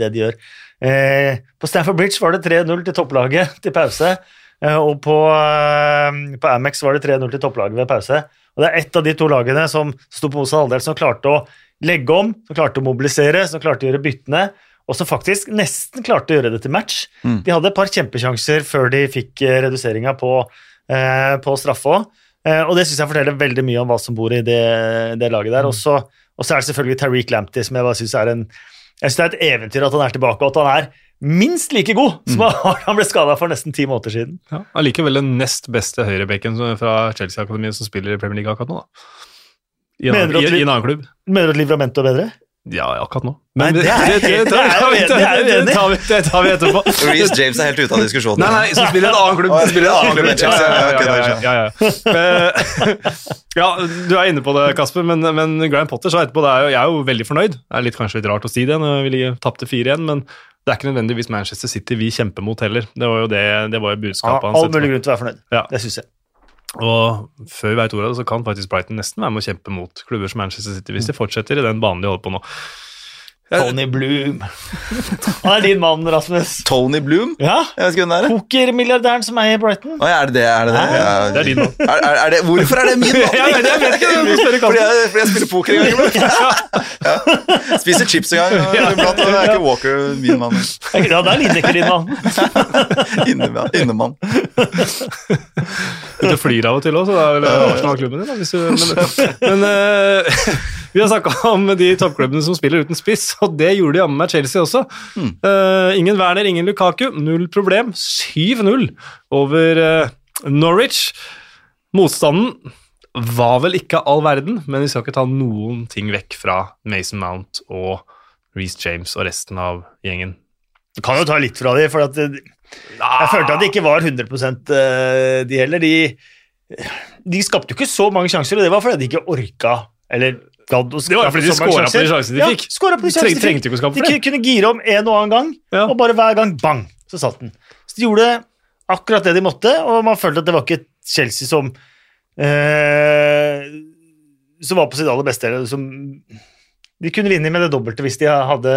[SPEAKER 2] det de gjør. Eh, på Stanford Bridge var det 3-0 til topplaget til pause. Eh, og på, eh, på Amex var det 3-0 til topplaget ved pause. Og det er ett av de to lagene som sto på motsatt halvdel, som klarte å legge om, som klarte å mobilisere, som klarte å gjøre byttene, og som faktisk nesten klarte å gjøre det til match. Mm. De hadde et par kjempesjanser før de fikk eh, reduseringa på, eh, på straffe òg. Eh, og det syns jeg forteller veldig mye om hva som bor i det, det laget der. Mm. Og så er det selvfølgelig Tariq Lamptey, som jeg bare syns er en jeg synes det er et eventyr at han er tilbake, og at han er minst like god som mm. han ble skada for nesten ti måneder siden.
[SPEAKER 1] Ja, Allikevel den nest beste høyrebekken fra Chelsea-akademiet som spiller i Premier League akkurat nå. Da. I, en, i, i en annen klubb.
[SPEAKER 2] Mener du at Livramento er bedre?
[SPEAKER 1] Ja, akkurat nå.
[SPEAKER 2] Men nei, det, er, det, det, det,
[SPEAKER 1] tar vi, det tar vi etterpå.
[SPEAKER 3] Reece James er helt ute av diskusjonen.
[SPEAKER 1] Nei, nei, som spiller en annen klubb. Spiller en annen klubb. Ja, ja, ja, ja, du er inne på det, Kasper, men, men Graham Potter sa etterpå det er jo, jeg er jo veldig fornøyd. Det er litt, kanskje litt rart å si det når vi tapte 4-1, men det er ikke nødvendigvis Manchester City vi kjemper mot heller. Det var jo det, det var jo budskapet
[SPEAKER 2] hans. All mulig grunn til å være fornøyd. Det syns jeg.
[SPEAKER 1] Og før vi vet ordet av det, så kan faktisk Brighton nesten være med å kjempe mot klubber som Manchester City hvis de fortsetter i den banen de holder på nå.
[SPEAKER 2] Tony Bloom. Han er din mann, Rasmus.
[SPEAKER 3] Tony Bloom?
[SPEAKER 2] Ja,
[SPEAKER 3] Jeg vet ikke hvem det er.
[SPEAKER 2] Pokermilliardæren som eier Brighton.
[SPEAKER 3] Å, er det det? Er det, det? Ja,
[SPEAKER 1] Det er din mann.
[SPEAKER 3] Er, er, er det, hvorfor er det min mann?
[SPEAKER 1] Jeg vet, jeg vet ikke, du spørre
[SPEAKER 3] Fordi jeg, fordi jeg spiller poker en gang iblant. Ja. Spiser chips en gang iblant. Det er ikke Walker min mann.
[SPEAKER 2] Ja, det er Lineker din mann.
[SPEAKER 3] Innemann. innemann.
[SPEAKER 1] Du flyr av og til òg, så det er vel Arsenal-klubben din. Da, hvis du, men men eh, vi har snakka om de toppklubbene som spiller uten spiss, og det gjorde de jammen meg Chelsea også. Eh, ingen Werner, ingen Lukaku, null problem. 7-0 over uh, Norwich. Motstanden var vel ikke all verden, men vi skal ikke ta noen ting vekk fra Mason Mount og Reece James og resten av gjengen.
[SPEAKER 2] Du kan jo ta litt fra de, for at det, jeg følte at det ikke var 100 eh, de heller. De, de skapte jo ikke så mange sjanser, og det var fordi de ikke orka eller
[SPEAKER 1] Det var fordi de skåra på de sjansene de
[SPEAKER 2] ja,
[SPEAKER 1] fikk.
[SPEAKER 2] skåret på de
[SPEAKER 1] De
[SPEAKER 2] sjansene de fikk.
[SPEAKER 1] trengte ikke å skape
[SPEAKER 2] De kunne gire om en og annen gang,
[SPEAKER 1] Ja.
[SPEAKER 2] og bare hver gang bang, så satt den. Så de gjorde akkurat det de måtte, og man følte at det var ikke Chelsea som eh, som var på sitt aller beste. Eller som, de kunne vinne med det dobbelte hvis de hadde,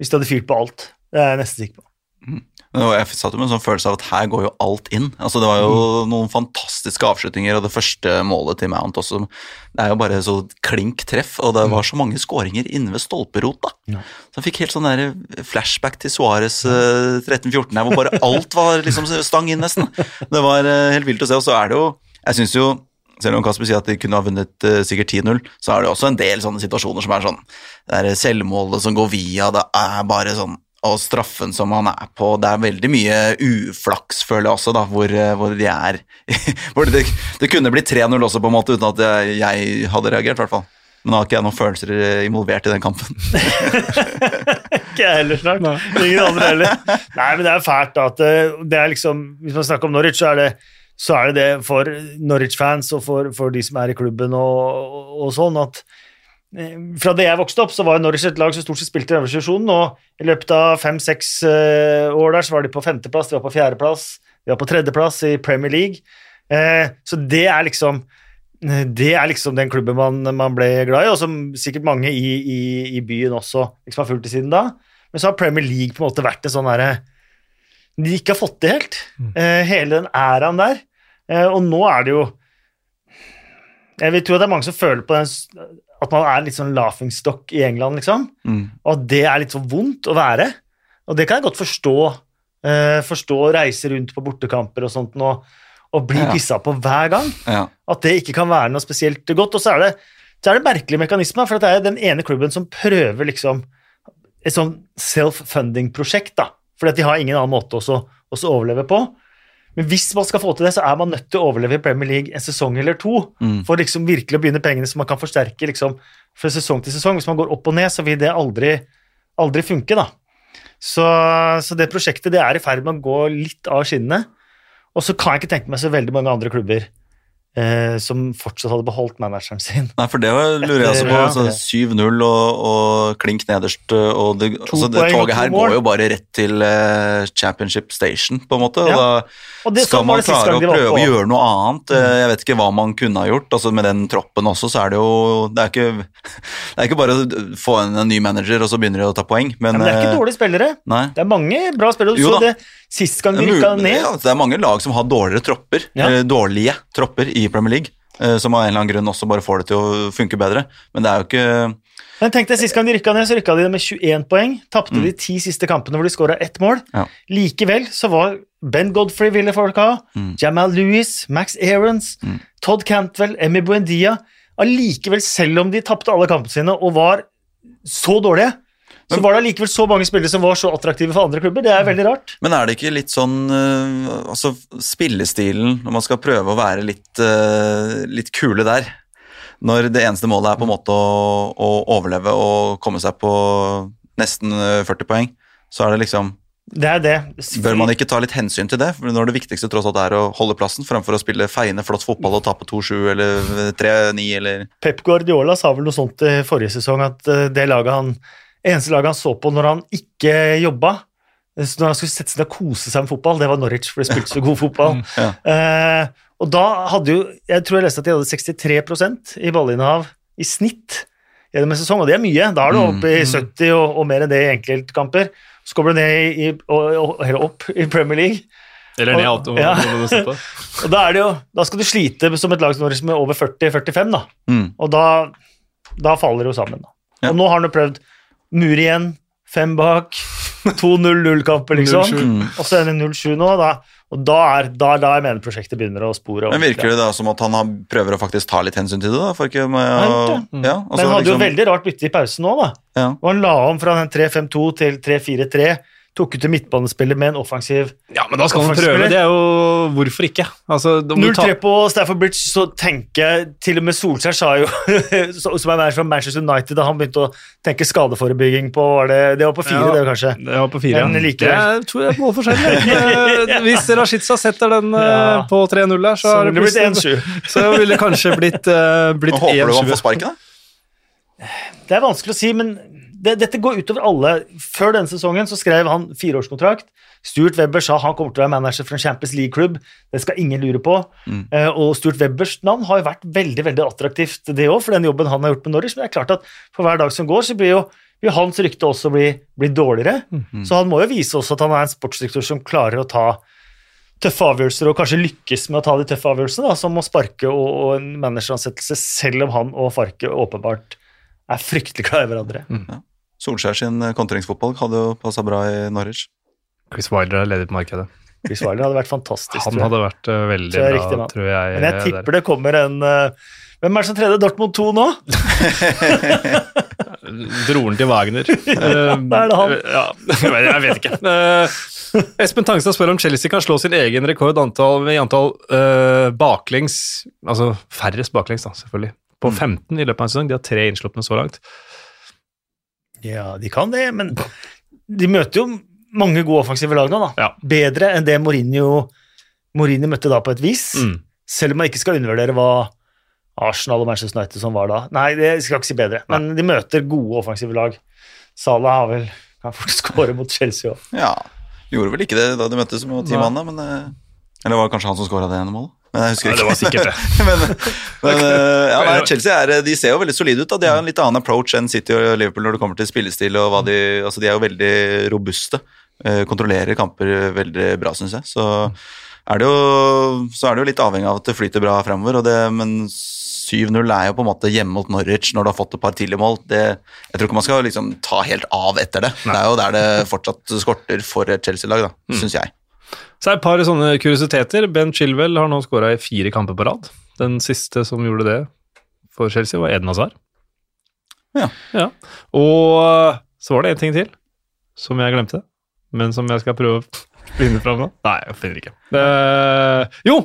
[SPEAKER 2] hvis de hadde fyrt på alt. Det er jeg nesten sikker på.
[SPEAKER 3] Og Jeg satt med en sånn følelse av at her går jo alt inn. Altså Det var jo noen fantastiske avslutninger, og det første målet til Mount også. Det er jo bare så klink treff, og det var så mange skåringer inne ved stolperota.
[SPEAKER 2] Ja.
[SPEAKER 3] Så jeg fikk helt sånn der flashback til Suárez eh, 13-14 her, hvor bare alt var liksom stang inn, nesten. Det var eh, helt vilt å se, og så er det jo Jeg syns jo selv om Kasper sier at de kunne ha vunnet eh, sikkert 10-0, så er det også en del sånne situasjoner som er sånn Det er selvmålet som går via, det er bare sånn og straffen som han er på Det er veldig mye uflaks, føler jeg også, da, hvor, eh, hvor de er hvor det, det kunne blitt 3-0 også, på en måte, uten at jeg, jeg hadde reagert, i hvert fall. Men da har ikke jeg noen følelser involvert i den kampen.
[SPEAKER 2] Ikke jeg heller snart. Ingen andre heller. Nei, men det er fælt da, at eh, det er liksom Hvis man snakker om Norwich, så er det, så er det det for Norwich-fans og for, for de som er i klubben og, og, og sånn, at fra det jeg vokste opp, så var Norwich et lag som stort sett spilte i øverste divisjon, og i løpet av fem-seks eh, år der så var de på femteplass, de var på fjerdeplass, de var på tredjeplass i Premier League. Eh, så det er liksom det er liksom den klubben man, man ble glad i, og som sikkert mange i, i, i byen også liksom har fulgt i siden da. Men så har Premier League på en måte vært en sånn derre De ikke har fått det helt. Eh, hele den æraen der. Eh, og nå er det jo Jeg vil tro at det er mange som føler på den at man er litt sånn laughingstock i England, liksom.
[SPEAKER 3] Mm.
[SPEAKER 2] Og at det er litt så vondt å være. Og det kan jeg godt forstå. Eh, forstå å reise rundt på bortekamper og sånt og, og bli
[SPEAKER 3] Ja.
[SPEAKER 2] pissa på hver gang.
[SPEAKER 3] Ja.
[SPEAKER 2] At det ikke kan være noe spesielt godt. Og så er det, så er det merkelige mekanismer, for det er den ene klubben som prøver liksom et sånn self-funding-prosjekt, da. Fordi at de har ingen annen måte å overleve på. Men hvis man skal få til det, så er man nødt til å overleve i Premier League en sesong eller to.
[SPEAKER 3] Mm.
[SPEAKER 2] For liksom virkelig å begynne pengene så man kan forsterke liksom fra sesong til sesong. Hvis man går opp og ned, så vil det aldri, aldri funke, da. Så, så det prosjektet det er i ferd med å gå litt av skinnene. Og så kan jeg ikke tenke meg så veldig mange andre klubber eh, som fortsatt hadde beholdt manageren sin.
[SPEAKER 3] Nei, for det var- lurer jeg også på.
[SPEAKER 2] Ja.
[SPEAKER 3] Altså, 7-0 og, og klink nederst. Og det, altså, det toget her går jo bare rett til eh, Championship Station, på en måte. Og
[SPEAKER 2] Ja.
[SPEAKER 3] da
[SPEAKER 2] Og det,
[SPEAKER 3] skal
[SPEAKER 2] sånn
[SPEAKER 3] man klare å prøve å gjøre noe annet. Mm. Jeg vet ikke hva man kunne ha gjort. altså Med den troppen også, så er det jo Det er ikke, det er ikke bare å få inn en ny manager, og så begynner de å ta poeng. Men,
[SPEAKER 2] Ja, men det er ikke
[SPEAKER 3] eh,
[SPEAKER 2] dårlige spillere.
[SPEAKER 3] Nei.
[SPEAKER 2] Det er mange bra spillere.
[SPEAKER 3] Jo
[SPEAKER 2] så
[SPEAKER 3] da.
[SPEAKER 2] det sist gang de rykka ned.
[SPEAKER 3] ja, det er mange lag som har dårligere tropper,
[SPEAKER 2] Ja.
[SPEAKER 3] dårlige tropper i Premier League, eh, som av en eller annen grunn også bare får det til å funke bedre. Men det er jo ikke
[SPEAKER 2] Men tenk deg, Sist gang de rykka ned, så rykka de med 21 poeng. Tapte
[SPEAKER 3] Mm.
[SPEAKER 2] de ti siste kampene hvor de skåra ett mål.
[SPEAKER 3] Ja.
[SPEAKER 2] Likevel så var Ben Godfrey ville folk ha,
[SPEAKER 3] Mm.
[SPEAKER 2] Jamal Lewis, Max Aarons,
[SPEAKER 3] Mm.
[SPEAKER 2] Todd Cantwell, Emmy Buendia Allikevel, selv om de tapte alle kampene sine og var så dårlige, så var det allikevel så mange spillere som var så attraktive for andre klubber. Det er veldig rart.
[SPEAKER 3] Men er det ikke litt sånn eh, Altså, spillestilen, når man skal prøve å være litt, eh, litt kule der Når det eneste målet er på en måte å, å overleve og komme seg på nesten eh, 40 poeng, så er det liksom
[SPEAKER 2] Det er det.
[SPEAKER 3] Bør man ikke ta litt hensyn til det? For når det viktigste tross alt er å holde plassen, fremfor å spille feiende flott fotball og tape 2-7 eller 3-9 eller
[SPEAKER 2] Pep Guardiola sa vel noe sånt i forrige sesong, at eh, det laget han, eneste laget han så på når han ikke jobba, eh, så når han skulle sette seg ned og kose seg med fotball, det var Norwich, for de spilte så god fotball.
[SPEAKER 3] Ja.
[SPEAKER 2] Eh, og da hadde jo Jeg tror jeg leste at de hadde 63% i ballinnehav i snitt gjennom en sesong, og det er mye. Da er du oppe i 70 og, og mer enn det i enkeltkamper. Så kommer du ned i, og, og, opp i Premier League.
[SPEAKER 1] Eller ned
[SPEAKER 2] Og- ja.
[SPEAKER 1] og-
[SPEAKER 2] da, er det jo, da skal du slite som et lag som Norwich med over 40-45, da.
[SPEAKER 3] Mm.
[SPEAKER 2] Og da, da faller det jo sammen. Da.
[SPEAKER 3] Ja.
[SPEAKER 2] Og nå har han jo prøvd mur igjen, fem bak, 2-0-0-kamper, liksom.
[SPEAKER 1] 0-7.
[SPEAKER 3] Mm.
[SPEAKER 2] Og så er det 0-7 nå, da. og da er da, da jeg mener prosjektet begynner å spore.
[SPEAKER 3] Men virker det da som at han har, prøver å faktisk ta litt hensyn til det? da? For ikke med å, ja, og
[SPEAKER 2] Men han hadde jo
[SPEAKER 3] liksom-
[SPEAKER 2] veldig rart bytte i pausen nå, da.
[SPEAKER 3] ja.
[SPEAKER 2] Og han la om fra den 3-5-2 til 3-4-3. Tok ut en midtbanespiller med en offensiv
[SPEAKER 1] Ja, men da skal man prøve. Det er jo Hvorfor ikke? Altså, om du tar-
[SPEAKER 2] 0-3 på Stafford Bridge, så tenker jeg Til og med Solskjær sa jo, som er fra Manchester United, da han begynte å tenke skadeforebygging på var det, det var på fire,
[SPEAKER 1] Ja.
[SPEAKER 2] det kanskje.
[SPEAKER 1] Det var på fire. Ja.
[SPEAKER 2] Like,
[SPEAKER 1] Det tror jeg er målforskjell. Eh, Hvis Rashica setter den eh,
[SPEAKER 2] Ja.
[SPEAKER 1] på 3-0 der, så,
[SPEAKER 2] Så
[SPEAKER 1] er
[SPEAKER 2] det blitt 1-7.
[SPEAKER 1] Så ville det kanskje blitt, uh, blitt
[SPEAKER 3] Men Håper du han får sparken, da?
[SPEAKER 2] Det er vanskelig å si, men det, dette går utover alle. Før denne sesongen så skrev han fireårskontrakt. Stuart Webber sa han kommer til å være manager for en Champions League-klubb. Det skal ingen lure på. Eh, og Stuart Webbers navn har jo vært veldig veldig attraktivt, det òg, for den jobben han har gjort med Norwich. Men det er klart at for hver dag som går, så blir jo vil hans rykte også bli, bli dårligere. Så han må jo vise også at han er en sportsdirektør som klarer å ta tøffe avgjørelser, og kanskje lykkes med å ta de tøffe avgjørelsene, da, som å sparke og, og en manageransettelse, selv om han og Farke åpenbart er fryktelig glad i hverandre.
[SPEAKER 3] Solskjær sin eh, kontringsfotball hadde jo passa bra i Norwich.
[SPEAKER 1] Chris Wilder er ledig på markedet.
[SPEAKER 2] Chris Wilder hadde vært fantastisk.
[SPEAKER 1] Han hadde vært eh, veldig bra,
[SPEAKER 2] riktig,
[SPEAKER 1] tror jeg.
[SPEAKER 2] Men jeg
[SPEAKER 1] der.
[SPEAKER 2] tipper det kommer en uh, Hvem er det som tredje? Dortmund 2 nå?
[SPEAKER 1] Broren til Wagner.
[SPEAKER 2] ja, er det han.
[SPEAKER 1] Ja, jeg vet- ikke. Uh, Espen Tangstad spør om Chelsea kan slå sin egen rekord antall, i antall uh, baklengs, altså færrest baklengs, da, selvfølgelig, på
[SPEAKER 2] Mm.
[SPEAKER 1] 15 i løpet av en sesong. De har tre innslupne så langt.
[SPEAKER 2] Ja, de kan det, men de møter jo mange gode offensive lag nå, da.
[SPEAKER 1] Ja.
[SPEAKER 2] Bedre enn det Mourinho, Mourinho møtte da på et vis.
[SPEAKER 1] Mm.
[SPEAKER 2] Selv om man ikke skal undervurdere hva Arsenal og Manchester United som var da. Nei, det skal ikke si bedre, men de møter gode offensive lag. Salah har vel kan fort skåre mot Chelsea òg.
[SPEAKER 3] Ja, gjorde vel ikke det da de møttes med ti mann, da, men eh, Eller var det kanskje han som skåra det ene målet? Men jeg husker
[SPEAKER 1] Ja, det var sikkert det.
[SPEAKER 3] men, men eh, ja, nei, Chelsea er, de ser jo veldig solide ut. Da. De har en litt annen approach enn City og Liverpool når det kommer til spillestil. og De altså de er jo veldig robuste. eh, Kontrollerer kamper veldig bra, syns jeg. Så er, det jo, så er det jo litt avhengig av at det flyter bra fremover. Og det, men 7-0 er jo på en måte hjemme mot Norwich når du har fått et par tidlige mål. Det, jeg tror ikke man skal liksom ta helt av etter det. Det er jo der det fortsatt skorter for et Chelsea-lag, da, syns jeg.
[SPEAKER 1] Så er det et par sånne kuriositeter. Ben Chilwell har nå skåra i fire kamper på rad. Den siste som gjorde det for Chelsea, var Eden Hazard.
[SPEAKER 3] Ja.
[SPEAKER 1] ja. Og så var det en ting til som jeg glemte, men som jeg skal prøve å finne fram nå. Nei, jeg finner ikke. Uh, jo!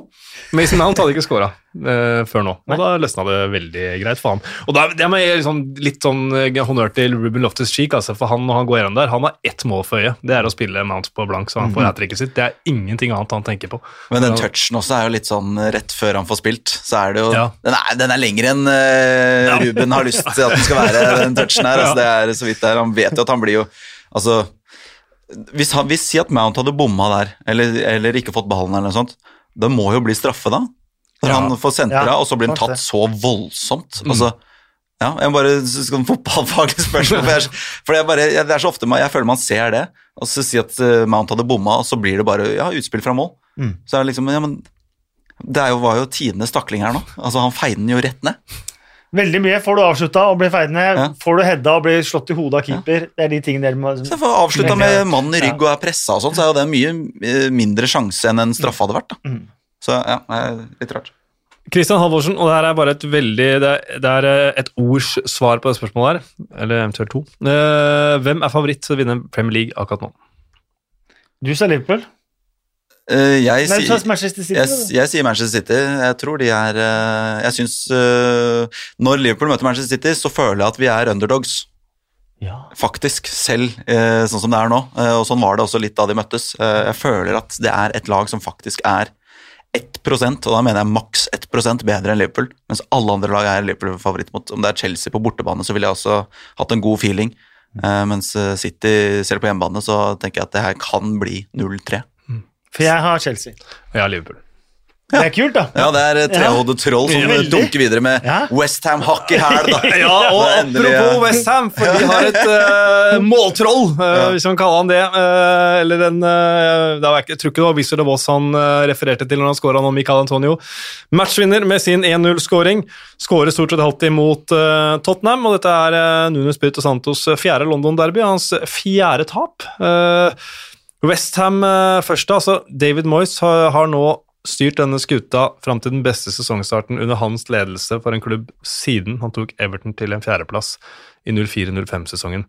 [SPEAKER 1] Mason Mount hadde ikke scora før nå, og da løsna det veldig greit for ham. Og da, det må jeg liksom, litt sånn eh, honnør til Ruben Loftus-Cheek, altså, for han når han går gjennom der, han har ett mål for øyet. Det er å spille Mount på blank, så han får hat tricket sitt. Det er ingenting annet han tenker på.
[SPEAKER 3] Men den touchen også er jo litt sånn rett før han får spilt. Så er det jo
[SPEAKER 1] Ja.
[SPEAKER 3] den, er, den er lengre enn
[SPEAKER 1] uh,
[SPEAKER 3] Ruben har lyst til at den skal være, den touchen her. Altså, det er så vidt det er. Han vet jo at han blir jo Altså Hvis, han, hvis si at Mount hadde bomma der, eller, eller ikke fått ballen eller noe sånt, det må jo bli straffe da. Når
[SPEAKER 1] Ja.
[SPEAKER 3] han får sentra,
[SPEAKER 2] Ja,
[SPEAKER 3] og så blir han tatt
[SPEAKER 2] det.
[SPEAKER 3] så voldsomt. Altså, ja, jeg bare skal fotballfaglig spørsmål, for, jeg, for jeg bare, jeg, det er så ofte man, jeg føler man ser det, og så si at eh, Mount hadde bomma, og så blir det bare ja, utspill fra mål.
[SPEAKER 2] Mm.
[SPEAKER 3] Så er det liksom, ja, men det jo, var jo tidenes takling her nå. Altså, han feide den jo rett ned.
[SPEAKER 2] Veldig mye. Får du avslutta og blir feidende.
[SPEAKER 3] Ja.
[SPEAKER 2] får du heada og blir slått i hodet av keeper, det er de tingene dere må
[SPEAKER 3] Så får avslutta med mannen i rygg og er pressa og sånn, så er jo det en mye eh, mindre sjanse enn en straffe hadde vært. da.
[SPEAKER 2] Mm.
[SPEAKER 3] Så ja, litt rart.
[SPEAKER 1] Kristian Halvorsen, og det her er bare et veldig Det er, det er eh, et ords svar på det spørsmålet her, eller eventuelt to. Eh, hvem er favoritt til å vinne Premier League akkurat nå?
[SPEAKER 2] Du sa Liverpool?
[SPEAKER 3] Uh, jeg,
[SPEAKER 2] Nei,
[SPEAKER 3] sier,
[SPEAKER 2] Manchester City.
[SPEAKER 3] jeg, jeg sier Manchester City. Jeg tror de er uh, Jeg syns uh, Når Liverpool møter Manchester City, så føler jeg at vi er underdogs.
[SPEAKER 2] Ja.
[SPEAKER 3] Faktisk, selv eh, sånn som det er nå. Og sånn var det også litt da de møttes. Jeg føler at det er et lag som faktisk er 1% og da mener jeg maks 1% bedre enn Liverpool. Mens alle andre lag er Liverpool favoritt mot. Om det er Chelsea på bortebane, så ville jeg også hatt en god feeling. Uh, mens eh, City, selv på hjemmebane, så tenker jeg at det her kan bli 0-3.
[SPEAKER 2] For jeg har Chelsea.
[SPEAKER 1] Og jeg har Liverpool.
[SPEAKER 2] Det er kult, da.
[SPEAKER 3] Ja, det er eh, trehodet troll som
[SPEAKER 2] Ja,
[SPEAKER 3] dunker videre med
[SPEAKER 2] Ja.
[SPEAKER 3] Westham hakk i hæl.
[SPEAKER 1] Ja, og
[SPEAKER 3] endelig-
[SPEAKER 1] apropos Westham, for de har et uh, måltroll, eh, hvis man kaller han det. Uh, eller en eh, det var ikke, Jeg tror ikke det var Wizard of Oz han eh, refererte til når han skåra nå, Michael Antonio. Matchvinner med sin 1-0-skåring. Skårer stort sett alltid mot eh, Tottenham, og dette er uh, Nuno Spirito Santos eh, fjerde London-derby, hans fjerde tap. Uh, Westham uh, først. Altså, David Moyes har, har nå styrt denne skuta fram til den beste sesongstarten under hans ledelse for en klubb siden han tok Everton til en fjerdeplass i 04-05-sesongen.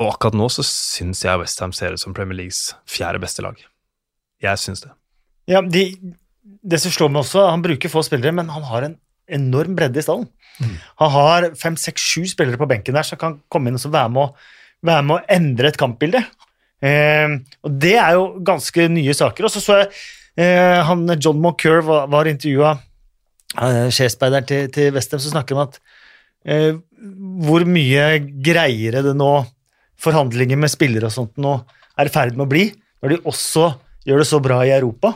[SPEAKER 1] Og akkurat nå så syns jeg Westham ser ut som Premier Leagues fjerde beste lag. Jeg syns det.
[SPEAKER 2] Ja, de, det som slår meg også, han bruker få spillere, men han har en enorm bredde i stallen. Han har fem, seks, sju spillere på benken der som kan komme inn og så være med å, være med å endre et kampbilde. Eh, og det er jo ganske nye saker. Og så så jeg eh, han John Moncur var, var intervjua eh, sjefspeideren til, til Westham, så snakker om at eh, hvor mye greiere det nå forhandlinger med spillere og sånt nå er i ferd med å bli, når de også gjør det så bra i Europa.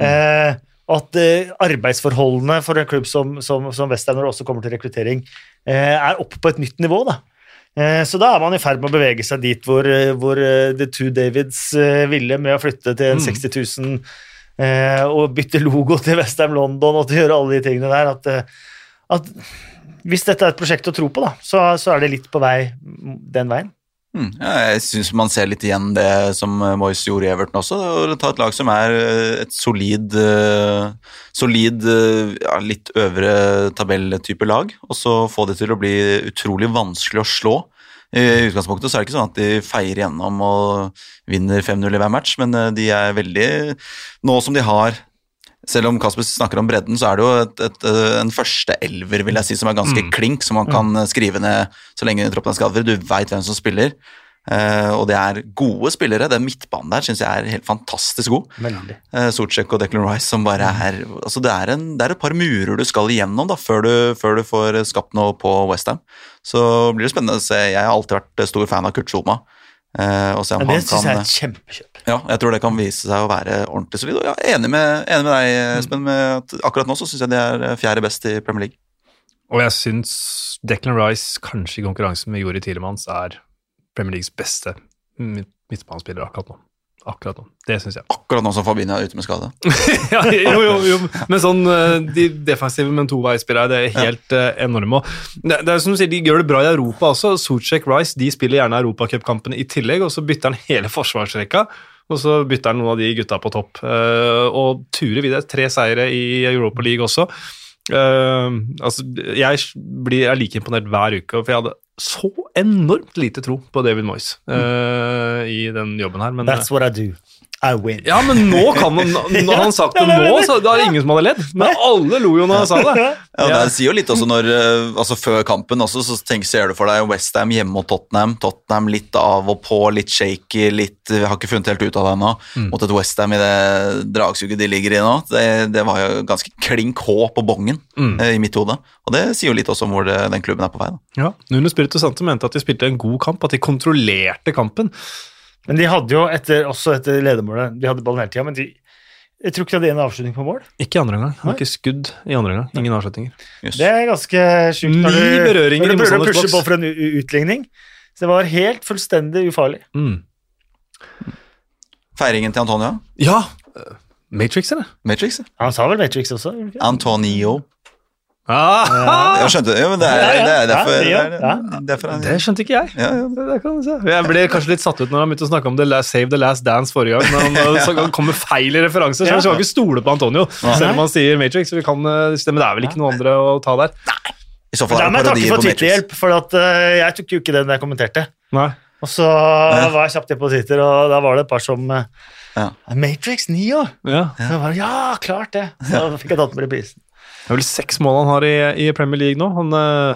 [SPEAKER 2] Eh, at eh, arbeidsforholdene for en klubb som, som, som Westham, når det også kommer til rekruttering, eh, er oppe på et nytt nivå. da. Eh, så da er man i ferd med å bevege seg dit hvor, hvor The Two Davids ville med å flytte til en 60 000 eh, og bytte logo til Westham London og til å gjøre alle de tingene der. At, eh, at hvis dette er et prosjekt å tro på, da, så, så er det litt på vei den veien.
[SPEAKER 3] Mm, ja, jeg syns man ser litt igjen det som eh, Moyes gjorde i Everton også. Å ta et lag som er eh, et solid, solid ja, litt øvre tabelltype lag, og så få det til å bli utrolig vanskelig å slå. I utgangspunktet så er det ikke sånn at de feier gjennom og vinner 5-0 i hver match, men eh, de er veldig Nå som de har selv om Kasper snakker om bredden, så er det jo et, et, eh, en første elver vil jeg si, som er ganske klink, som man kan eh, skrive ned så lenge troppen er skadet. Du veit hvem som spiller, eh, og det er gode spillere. Den midtbanen der syns jeg er helt fantastisk god.
[SPEAKER 2] Uh,
[SPEAKER 3] Eh, og Declan Rice som bare er altså det, er en, det er et par murer du skal igjennom da, før du, før du får skapt noe på Westham. Så blir det spennende å se. Jeg har alltid vært stor fan av Kurt Zuma. Uh, og se om
[SPEAKER 2] ja, det syns jeg er et kjempekjøp.
[SPEAKER 3] ja, jeg tror det kan vise seg å være ordentlig solid. Og jeg er enig med, enig med deg,
[SPEAKER 2] Mm.
[SPEAKER 3] Espen, Mm. akkurat nå så syns jeg de er fjerde best i Premier League.
[SPEAKER 1] Og jeg syns Declan Rice, kanskje i konkurranse med Jori Tielemanns, er Premier Leagues beste midt- midtbanespiller akkurat nå. Akkurat nå. Det syns jeg.
[SPEAKER 3] Akkurat nå som Fabinho er ute med skade.
[SPEAKER 1] ja, jo, jo, jo. Men sånn, eh, de defensive, men det er helt eh, enorme. Det, det er som du sier, De gjør det bra i Europa også. Socek Rice de spiller gjerne europacupkampene i tillegg, og så bytter han hele forsvarsrekka. Og så bytter han noen av de gutta på topp. Eh, og turer videre. Tre seire i Europa League også. Altså, jeg blir jeg er like imponert hver uke, for jeg hadde så enormt lite tro på David Moyes eh, i den jobben her. Men,
[SPEAKER 2] That's what I do. I win.
[SPEAKER 1] ja, men nå kan han Når han sagt det nå, så det er det ingen som hadde ledd. Men alle lo jo når han sa det.
[SPEAKER 3] Ja, Det sier jo litt også når, eh, altså Før kampen også, så tenk, ser du for deg Westham hjemme mot Tottenham. Tottenham litt av og på, litt shaky, litt vi har ikke funnet helt ut av det ennå. Mot et Westham i det dragsuget de ligger i nå. Det, det var jo ganske klink H på bongen
[SPEAKER 1] Mm.
[SPEAKER 3] eh, i mitt hode. Og det sier jo litt også om hvor det, den klubben er på vei. da.
[SPEAKER 1] Ja, Nuno Spirito Santo mente at de spilte en god kamp, at de kontrollerte kampen.
[SPEAKER 2] Men de hadde jo etter, også etter ledermålet De hadde ballen hele tida, men de, jeg tror ikke de hadde en avslutning på mål.
[SPEAKER 1] Ikke i andre omgang. Det var ikke skudd i andre omgang. Ingen avslutninger.
[SPEAKER 3] Yes.
[SPEAKER 2] Det er ganske sjukt når
[SPEAKER 1] Ni
[SPEAKER 2] du,
[SPEAKER 1] berøringer
[SPEAKER 2] når du prøver å pushe
[SPEAKER 1] boks.
[SPEAKER 2] på for en utligning. Så det var helt fullstendig ufarlig.
[SPEAKER 1] Mm.
[SPEAKER 3] Feiringen til Antonia?
[SPEAKER 1] Ja! Matrix, eller?
[SPEAKER 3] Matrix.
[SPEAKER 2] Han sa vel Matrix også?
[SPEAKER 3] Antonio.
[SPEAKER 1] Ah,
[SPEAKER 3] Jeg skjønte det. Men det er,
[SPEAKER 2] Ja,
[SPEAKER 3] det er derfor,
[SPEAKER 2] Ja, ja,
[SPEAKER 3] det derfor
[SPEAKER 1] det skjønte ikke jeg.
[SPEAKER 3] ja, ja.
[SPEAKER 1] Det, det kan du se. Jeg ble kanskje litt satt ut når han begynte å snakke om The Last, Save the Last Dance forrige gang. Men han, kommer han kom med feil i referanser, så vi skal ikke stole på Antonio. Selv om han sier Matrix. så Vi kan, eh, men det er vel ikke noe andre å ta der?
[SPEAKER 3] I så fall er det parodier på Matrix.
[SPEAKER 2] For at, eh, jeg tok jo ikke den jeg kommenterte.
[SPEAKER 1] Nei.
[SPEAKER 2] Og så var jeg kjapt inn på Twitter, og da var det et par som eh, Matrix 9 år! Så ja, klart det! Så fikk jeg tatt med reprisen.
[SPEAKER 1] Det er vel seks mål han har i, i Premier League nå. Han uh,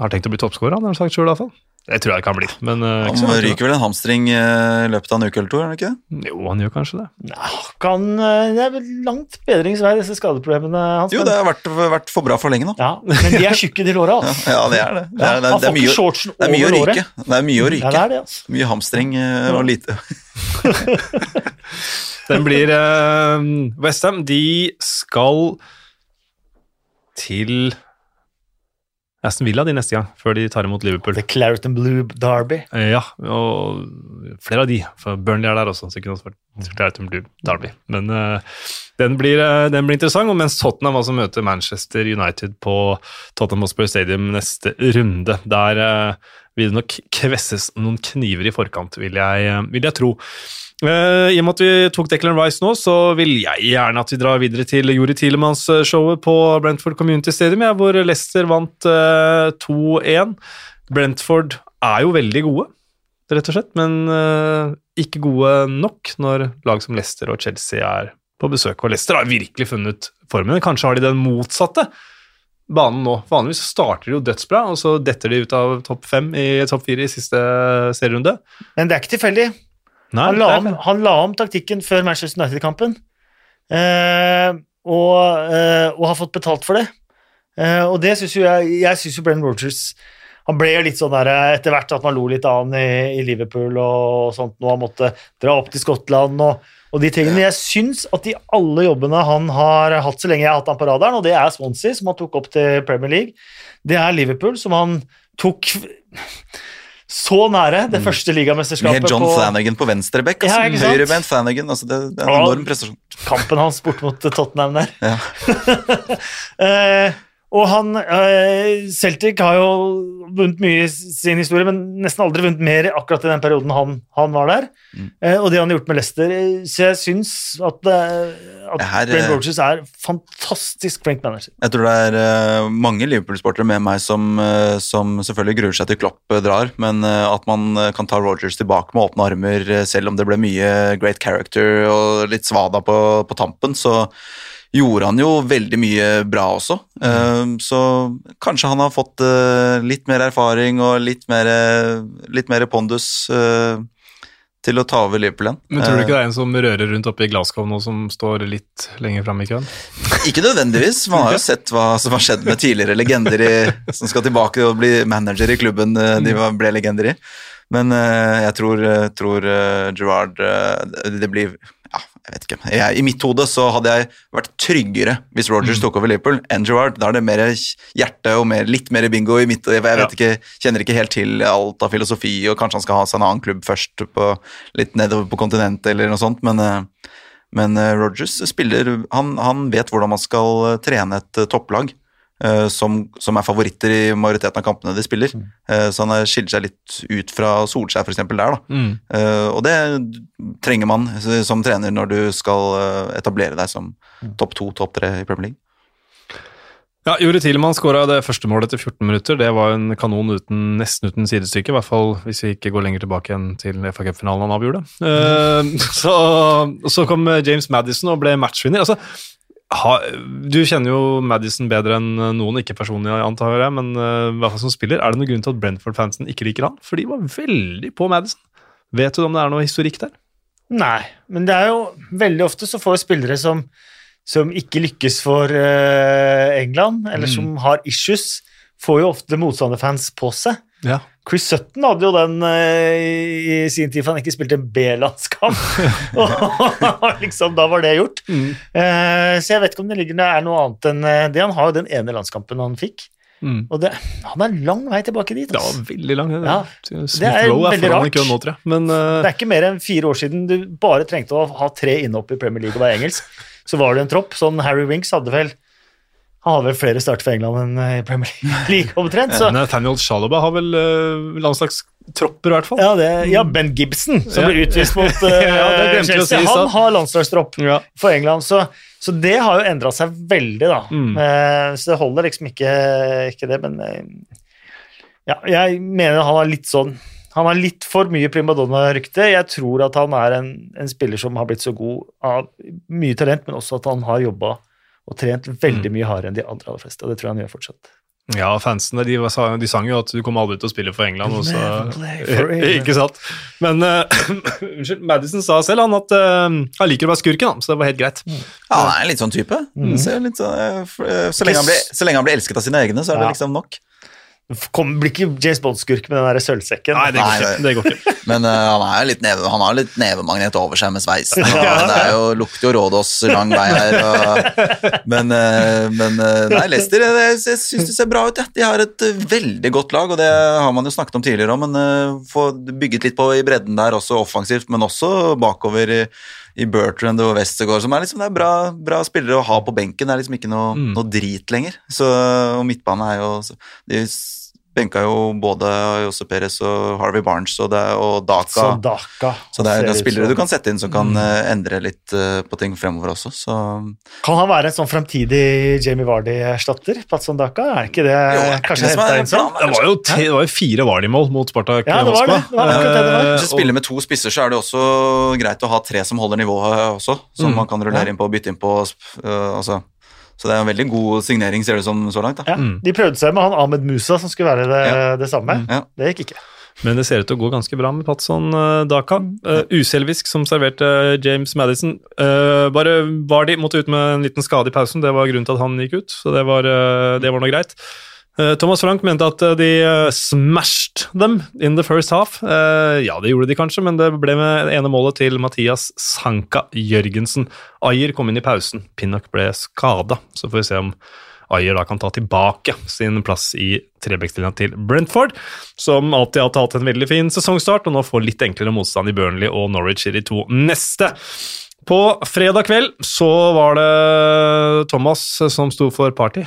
[SPEAKER 1] har tenkt å bli toppskårer, han har sagt sjøl iallfall. Det tror jeg ikke han blir. Men uh,
[SPEAKER 3] Han
[SPEAKER 1] unna.
[SPEAKER 3] ryker vel en hamstring i i løpet av en uke eller to, er det ikke det?
[SPEAKER 1] Jo, han gjør kanskje det.
[SPEAKER 2] Ja, kan, eh, det er vel langt bedringsvei, disse skadeproblemene hans.
[SPEAKER 3] Jo, det har vært, vært for bra for lenge nå.
[SPEAKER 2] Ja, men de er tjukke, de låra. Altså.
[SPEAKER 3] ja, det er det. Det
[SPEAKER 2] Ja,
[SPEAKER 3] er, det er, det
[SPEAKER 2] får
[SPEAKER 3] er, mye, det er mye å ryke. Det er mye å
[SPEAKER 2] Ja,
[SPEAKER 3] ryke.
[SPEAKER 2] det er det, altså.
[SPEAKER 3] Mye hamstring eh, og lite
[SPEAKER 1] Den blir uh, Westham. De skal til Aston Villa de neste gang, før de tar imot Liverpool.
[SPEAKER 2] The Clariton Blue Derby.
[SPEAKER 1] Eh, Ja, og flere av de. For Burnley er der også, så det kunne også vært Clariton Blue Derby. Men uh, den, blir, eh, den blir interessant, og mens Tottenham altså møter Manchester United på Tottenham Hotspur Stadium neste runde, der uh, vil det nok kvesses noen kniver i forkant, vil jeg, vil jeg tro. Eh, I og med at vi tok Declan Rice nå, så vil jeg gjerne at vi drar videre til Jori Tilemanns-showet på Brentford Community Stadium, ja, hvor Leicester vant eh, 2-1. Brentford er jo veldig gode, rett og slett, men eh, ikke gode nok når lag som Leicester og Chelsea er på besøk. Og Leicester har virkelig funnet formen. Kanskje har de den motsatte banen nå. Vanligvis starter de jo dødsbra, og så detter de ut av topp fem i topp fire i siste serierunde.
[SPEAKER 2] Men det er ikke tilfeldig.
[SPEAKER 1] Nei,
[SPEAKER 2] Han la, om, han la om taktikken før Manchester United-kampen, eh, og, eh, og har fått betalt for det. Eh, og det syns jo jeg Jeg syns jo Brennan Rogers Han ble jo litt sånn der eh, etter hvert at man lo litt av han i, i Liverpool og sånt, og han måtte dra opp til Skottland og, og de tingene. Jeg syns at de alle jobbene han har hatt så lenge jeg har hatt han på radaren, og det er Swansea, som han tok opp til Premier League, det er Liverpool, som han tok så nære det første ligamesterskapet
[SPEAKER 3] Med John
[SPEAKER 2] på
[SPEAKER 3] Flanagan på venstre bekk.
[SPEAKER 2] Ja,
[SPEAKER 3] Altså,
[SPEAKER 2] ikke?
[SPEAKER 3] Høyrebent Flanagan. Altså, det, det er en
[SPEAKER 2] Ja.
[SPEAKER 3] enorm prestasjon.
[SPEAKER 2] kampen hans bort mot Tottenham der.
[SPEAKER 3] Ja.
[SPEAKER 2] Eh, og han eh, Celtic har jo vunnet mye i sin historie, men nesten aldri vunnet mer akkurat i den perioden han, han var der.
[SPEAKER 3] Mm.
[SPEAKER 2] Eh, og det han har gjort med Leicester. Så jeg syns at, eh, at
[SPEAKER 3] her,
[SPEAKER 2] Brenn
[SPEAKER 3] eh,
[SPEAKER 2] Rogers er fantastisk flink manager.
[SPEAKER 3] Jeg tror det er mange Liverpool-sportere med meg som, som selvfølgelig gruer seg til Klopp drar, men at man kan ta Rogers tilbake med åpne armer, selv om det ble mye great character og litt svada på, på tampen, så gjorde han jo veldig mye bra også. Eh, så kanskje han har fått eh, litt mer erfaring og litt mer, eh, litt mer pondus til å ta over Liverpool igjen.
[SPEAKER 1] Men tror du ikke det er en som rører rundt oppe i Glasgow nå, som står litt lenger fram i køen?
[SPEAKER 3] Ikke nødvendigvis. Man har jo sett hva som har skjedd med tidligere legender i, som skal tilbake og bli manager i klubben de ble legender i. Men jeg tror, tror Gerrard eh, Det blir jeg vet ikke. Jeg, I mitt hode så hadde jeg vært tryggere hvis Rogers tok over Liverpool enn Gerrard. Da er det mer hjerte og mer, litt mer bingo i mitt Jeg vet
[SPEAKER 1] Ja.
[SPEAKER 3] ikke, kjenner ikke helt til alt av filosofi, og kanskje han skal ha seg en annen klubb først, på, litt nedover på kontinentet eller noe sånt, men eh, men Rogers Rodgers spiller han, han vet hvordan man skal eh, trene et eh, topplag eh, som, som er favoritter i majoriteten av kampene de spiller. Mm. så han er- skiller seg litt ut fra Solskjær f.eks. der. da.
[SPEAKER 1] Mm.
[SPEAKER 3] Eh, og det trenger man eh, som trener når du skal eh, etablere deg som topp to, topp tre i Premier League.
[SPEAKER 1] Ja, Juri Tilemann skåra det første målet etter 14 minutter. Det var en kanon uten, nesten uten sidestykke, i hvert fall hvis vi ikke går lenger tilbake enn til FA Cup-finalen han avgjorde. Eh, så, så kom James Madison og ble matchvinner. Altså, ha, du kjenner jo Madison bedre enn noen, ikke personlig antar jeg, men uh, i hvert fall som spiller. Er det noen grunn til at Brentford-fansen ikke liker han? For de var veldig på Madison. Vet du om det er noe historikk der?
[SPEAKER 2] Nei, men det er jo veldig ofte så får spillere som, som ikke lykkes for uh, England, eller
[SPEAKER 1] Mm.
[SPEAKER 2] som har issues, får jo ofte motstanderfans på seg.
[SPEAKER 1] Ja.
[SPEAKER 2] Chris Sutton hadde jo den eh, i sin tid, for han ikke spilte en B-landskamp. Og liksom, da var det gjort. Eh, så jeg vet ikke om det ligger det er noe annet enn eh, det. Han har jo den ene landskampen han fikk,
[SPEAKER 1] Mm.
[SPEAKER 2] og det, han er lang vei tilbake dit.
[SPEAKER 1] Det
[SPEAKER 2] ass.
[SPEAKER 1] var veldig lang.
[SPEAKER 2] Ja, det er veldig rart.
[SPEAKER 1] nå. Men uh...
[SPEAKER 2] Det er ikke mer enn fire år siden du bare trengte å ha tre innhopp i Premier League og være engelsk. Så var det en tropp. Sånn Harry Winks hadde vel han har vel flere starter for England enn i Premier League omtrent. Så,
[SPEAKER 1] Nathaniel Shaloba har vel uh, landslagstropper, i hvert fall.
[SPEAKER 2] ja, det, ja, Ben Gibson, som
[SPEAKER 1] Ja.
[SPEAKER 2] ble utvist mot uh,
[SPEAKER 1] Ja, å si
[SPEAKER 2] Chelsea, han har landslagstropp
[SPEAKER 1] Ja.
[SPEAKER 2] for England. Så, så det har jo endra seg veldig, da.
[SPEAKER 1] Mm.
[SPEAKER 2] Uh, så det holder liksom ikke, ikke det, men eh, ja, jeg mener han har litt sånn han har litt for mye primadonna-rykte. Jeg tror at han er en, en spiller som har blitt så god av mye talent, men også at han har jobba og trent veldig
[SPEAKER 1] Mm.
[SPEAKER 2] mye hardere enn de andre aller fleste. Og det tror jeg han gjør fortsatt.
[SPEAKER 1] Ja, fansene de, var, de sang jo at du kommer aldri til å spille for England. Og så, ikke sant? Men eh, unnskyld, Madison sa selv han at uh, han liker å være skurken, så det var helt greit.
[SPEAKER 3] Ja, han er en litt sånn type. Ser litt sånn, uh, så, lenge han blir, så lenge han blir elsket av sine egne, så er det
[SPEAKER 2] Ja.
[SPEAKER 3] liksom nok.
[SPEAKER 2] Kom, blir ikke James Bond-skurk med den der sølvsekken.
[SPEAKER 1] Nei, det går
[SPEAKER 3] Nei,
[SPEAKER 1] ikke. Det går ikke.
[SPEAKER 3] Men uh, han, er litt neve, han har litt nevemagnet over seg med sveisen. og Det er jo, lukter jo Rådås lang vei her. Og, men uh, men uh, nei, Leicester jeg, jeg, jeg syns det ser bra ut. Ja. De har et veldig godt lag, og det har man jo snakket om tidligere òg. Men uh, få bygget litt på i bredden der, også offensivt, men også bakover i, i Bertrand og Westergaard. Som er liksom, det er bra, bra spillere å ha på benken. Det er liksom ikke noe,
[SPEAKER 1] Mm.
[SPEAKER 3] noe drit lenger. Så, og midtbane er jo De benka jo både Jose Perez og Harvey Barnes og, det, og Daka.
[SPEAKER 2] Så Daka.
[SPEAKER 3] Så det er, det er spillere
[SPEAKER 2] som-
[SPEAKER 3] du kan sette inn som kan mm. endre litt eh, på ting fremover også, så
[SPEAKER 2] Kan han være en sånn fremtidig Jamie Vardy-erstatter? Patson Daka? Er ikke det
[SPEAKER 3] Jo, er
[SPEAKER 2] kanskje
[SPEAKER 3] det
[SPEAKER 2] henta inn sånn?
[SPEAKER 1] Det var jo, te, det var jo fire Vardy-mål mot Spartak
[SPEAKER 2] Ja, det var det. Det var det det var.
[SPEAKER 1] Eh,
[SPEAKER 3] Hvis du spiller med to spisser, så er det også greit å ha tre som holder nivået også, som
[SPEAKER 1] Mm.
[SPEAKER 3] man kan rullere
[SPEAKER 2] Ja.
[SPEAKER 3] inn på og bytte inn på. eh, altså. Så det er en veldig god signering, ser det ut som så langt. da.
[SPEAKER 2] Ja,
[SPEAKER 1] Mm.
[SPEAKER 2] De prøvde seg med han Ahmed Musa, som skulle være det,
[SPEAKER 3] Ja.
[SPEAKER 2] det samme.
[SPEAKER 3] Ja.
[SPEAKER 2] Det gikk ikke.
[SPEAKER 1] Men det ser ut til å gå ganske bra med Patson uh, Daka. Uh, uselvisk som serverte James Madison. Uh, bare Vardi måtte ut med en liten skade i pausen, det var grunnen til at han gikk ut. Så det var, uh, det var noe greit. Uh, Thomas Frank mente at uh, de uh, smashed them in the first half. Ja, det gjorde de kanskje, men det ble med ene målet til Mathias Sanka Jørgensen. Ayer kom inn i pausen. Pinnock ble skada, så får vi se om Ayer da kan ta tilbake sin plass i trebekkstillingen til Brentford, som alltid har hatt en veldig fin sesongstart, og nå får litt enklere motstand i Burnley og Norwich i de to neste. På fredag kveld så var det Thomas som sto for party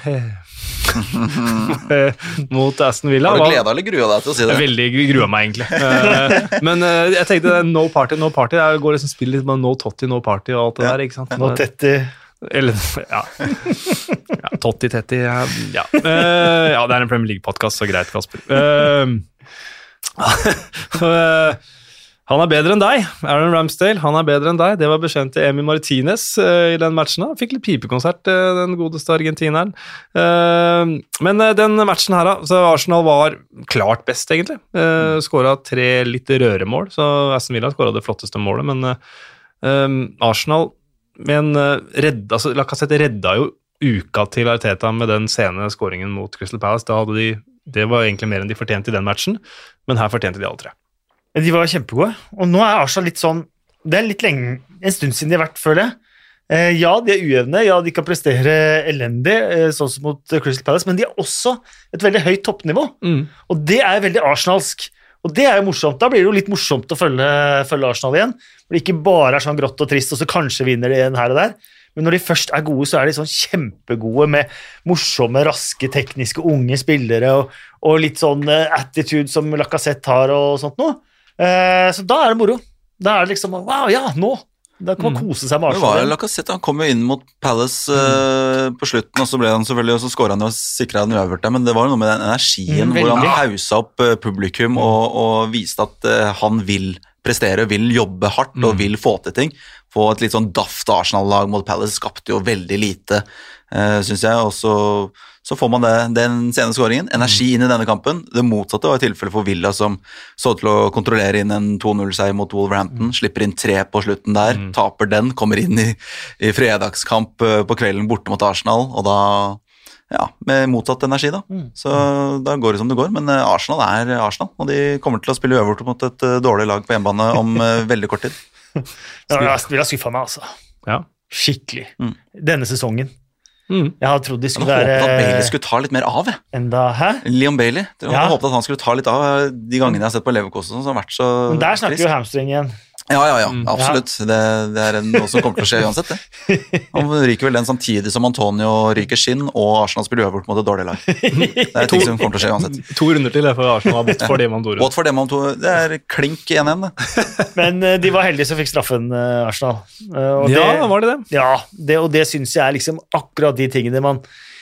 [SPEAKER 1] mot Aston Villa.
[SPEAKER 3] Har du gleda eller grua deg til å si det?
[SPEAKER 1] veldig grua meg, egentlig. Eh, Men eh, jeg tenkte no party, no party. Jeg går liksom spiller litt med no totty, no party og alt det
[SPEAKER 3] Ja.
[SPEAKER 1] der. ikke sant?
[SPEAKER 2] No Tetti
[SPEAKER 1] Eller, ja. ja Totti Tetti, ja. Ja. Eh, ja, det er en Premier League-podkast, så greit, Kasper. Eh, eh, han er bedre enn deg, Aaron Ramsdale. Han er bedre enn deg. Det var beskjeden til Emi Martinez uh, i den matchen. Han fikk litt pipekonsert, uh, den godeste argentineren. Uh, men den matchen her, da, så Arsenal var klart best, egentlig. Uh, Skåra tre litt røremål, så Aston Villa skåra det flotteste målet, men Arsenal men uh, redd, altså, Lacassette redda jo uka til Arteta med den sene skåringen mot Crystal Palace. Da hadde de, det var egentlig mer enn de fortjente i den matchen, men her fortjente de alle tre.
[SPEAKER 2] De var kjempegode. Og nå er Arsenal litt sånn Det er litt lenge, en stund siden de har vært, føler jeg. Eh, ja, de er ujevne, ja, de kan prestere elendig, eh, sånn som mot eh, Crystal Palace, men de har også et veldig høyt toppnivå. Og det er veldig arsenalsk. Og det er jo morsomt. Da blir det jo litt morsomt å følge, følge Arsenal igjen. Hvor det ikke bare er sånn grått og trist, og så kanskje vinner de en her og der. Men når de først er gode, så er de sånn kjempegode med morsomme, raske, tekniske, unge spillere og, og litt sånn eh, attitude som Lacassette har og sånt noe. Eh, så da er det moro. Da er det liksom Wow, ja, nå! Da kan man kose seg med
[SPEAKER 3] Det var jo. Lacassette, Han kom jo inn mot Palace eh, på slutten, og så ble han selvfølgelig, og så skåra han og sikra den uavgjort der, men det var jo noe med den energien
[SPEAKER 2] Mm,
[SPEAKER 3] hvor han hausa opp eh, publikum og, og viste at han vil prestere, vil jobbe hardt og vil få til ting. Få et litt sånn daft Arsenal-lag mot Palace skapte jo veldig lite, uh, syns jeg. Og så, så får man det, den sene skåringen. Energi inn i denne kampen. Det motsatte var tilfellet for Villa, som så til å kontrollere inn en 2-0-seier mot Wolverhampton. Slipper inn tre på slutten der, taper den, kommer inn i, i fredagskamp eh, på kvelden borte mot Arsenal, og da ja, med motsatt energi, da. Så da går det som det går. Men eh, Arsenal er Arsenal, og de kommer til å spille uavgjort mot et eh, dårlig lag på hjemmebane om veldig kort tid.
[SPEAKER 2] Ja, jeg ville ha skuffa meg, altså.
[SPEAKER 1] Ja.
[SPEAKER 2] Skikkelig.
[SPEAKER 3] Mm.
[SPEAKER 2] Denne sesongen.
[SPEAKER 1] Mm.
[SPEAKER 2] Jeg hadde trodd de
[SPEAKER 3] Jeg
[SPEAKER 2] være
[SPEAKER 3] hadde håpet at Bailey skulle ta litt mer av.
[SPEAKER 2] Enda Hæ?
[SPEAKER 3] Leon Bailey. Jeg hadde
[SPEAKER 2] Ja.
[SPEAKER 3] håpet at han skulle ta litt av de gangene jeg har sett på Leverkosten som har vært så
[SPEAKER 2] Men der snakker jo hamstring igjen.
[SPEAKER 3] Ja, ja, ja,
[SPEAKER 1] absolutt.
[SPEAKER 3] absolutt. Det, det er noe som kommer til å skje uansett, det. Han ryker vel den samtidig som Antonio ryker skinn, og Arsenal spiller uavgjort mot et dårlig lag. Det er ting som kommer til å skje uansett.
[SPEAKER 1] To runder til det for Arsenal har for dem om to runder.
[SPEAKER 3] For dem om to Det er klink 1-1, det.
[SPEAKER 2] Men eh, de var heldige som fikk straffen, eh, Arsenal. Eh, og
[SPEAKER 1] Ja, var det det?
[SPEAKER 2] ja, det, og det syns jeg er liksom akkurat de tingene man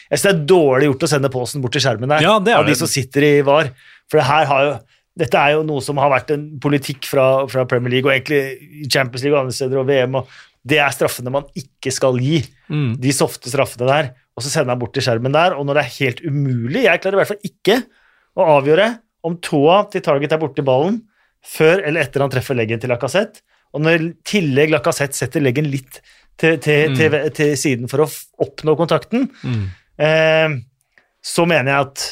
[SPEAKER 2] Jeg synes det er dårlig gjort å sende posen bort til skjermen der,
[SPEAKER 1] Ja, det er
[SPEAKER 2] av de som sitter i VAR. For det her har jo dette er jo noe som har vært en politikk fra, fra Premier League og egentlig Champions League og andre steder og VM. og Det er straffene man ikke skal gi.
[SPEAKER 1] Mm.
[SPEAKER 2] De softe straffene der. og så sender han bort til skjermen der, og når det er helt umulig Jeg klarer i hvert fall ikke å avgjøre om tåa til Target er borti ballen før eller etter han treffer leggen til Lacassette, og når i tillegg Lacassette setter leggen litt til, til, til, til siden for å oppnå kontakten,
[SPEAKER 1] Mm.
[SPEAKER 2] eh, så mener jeg at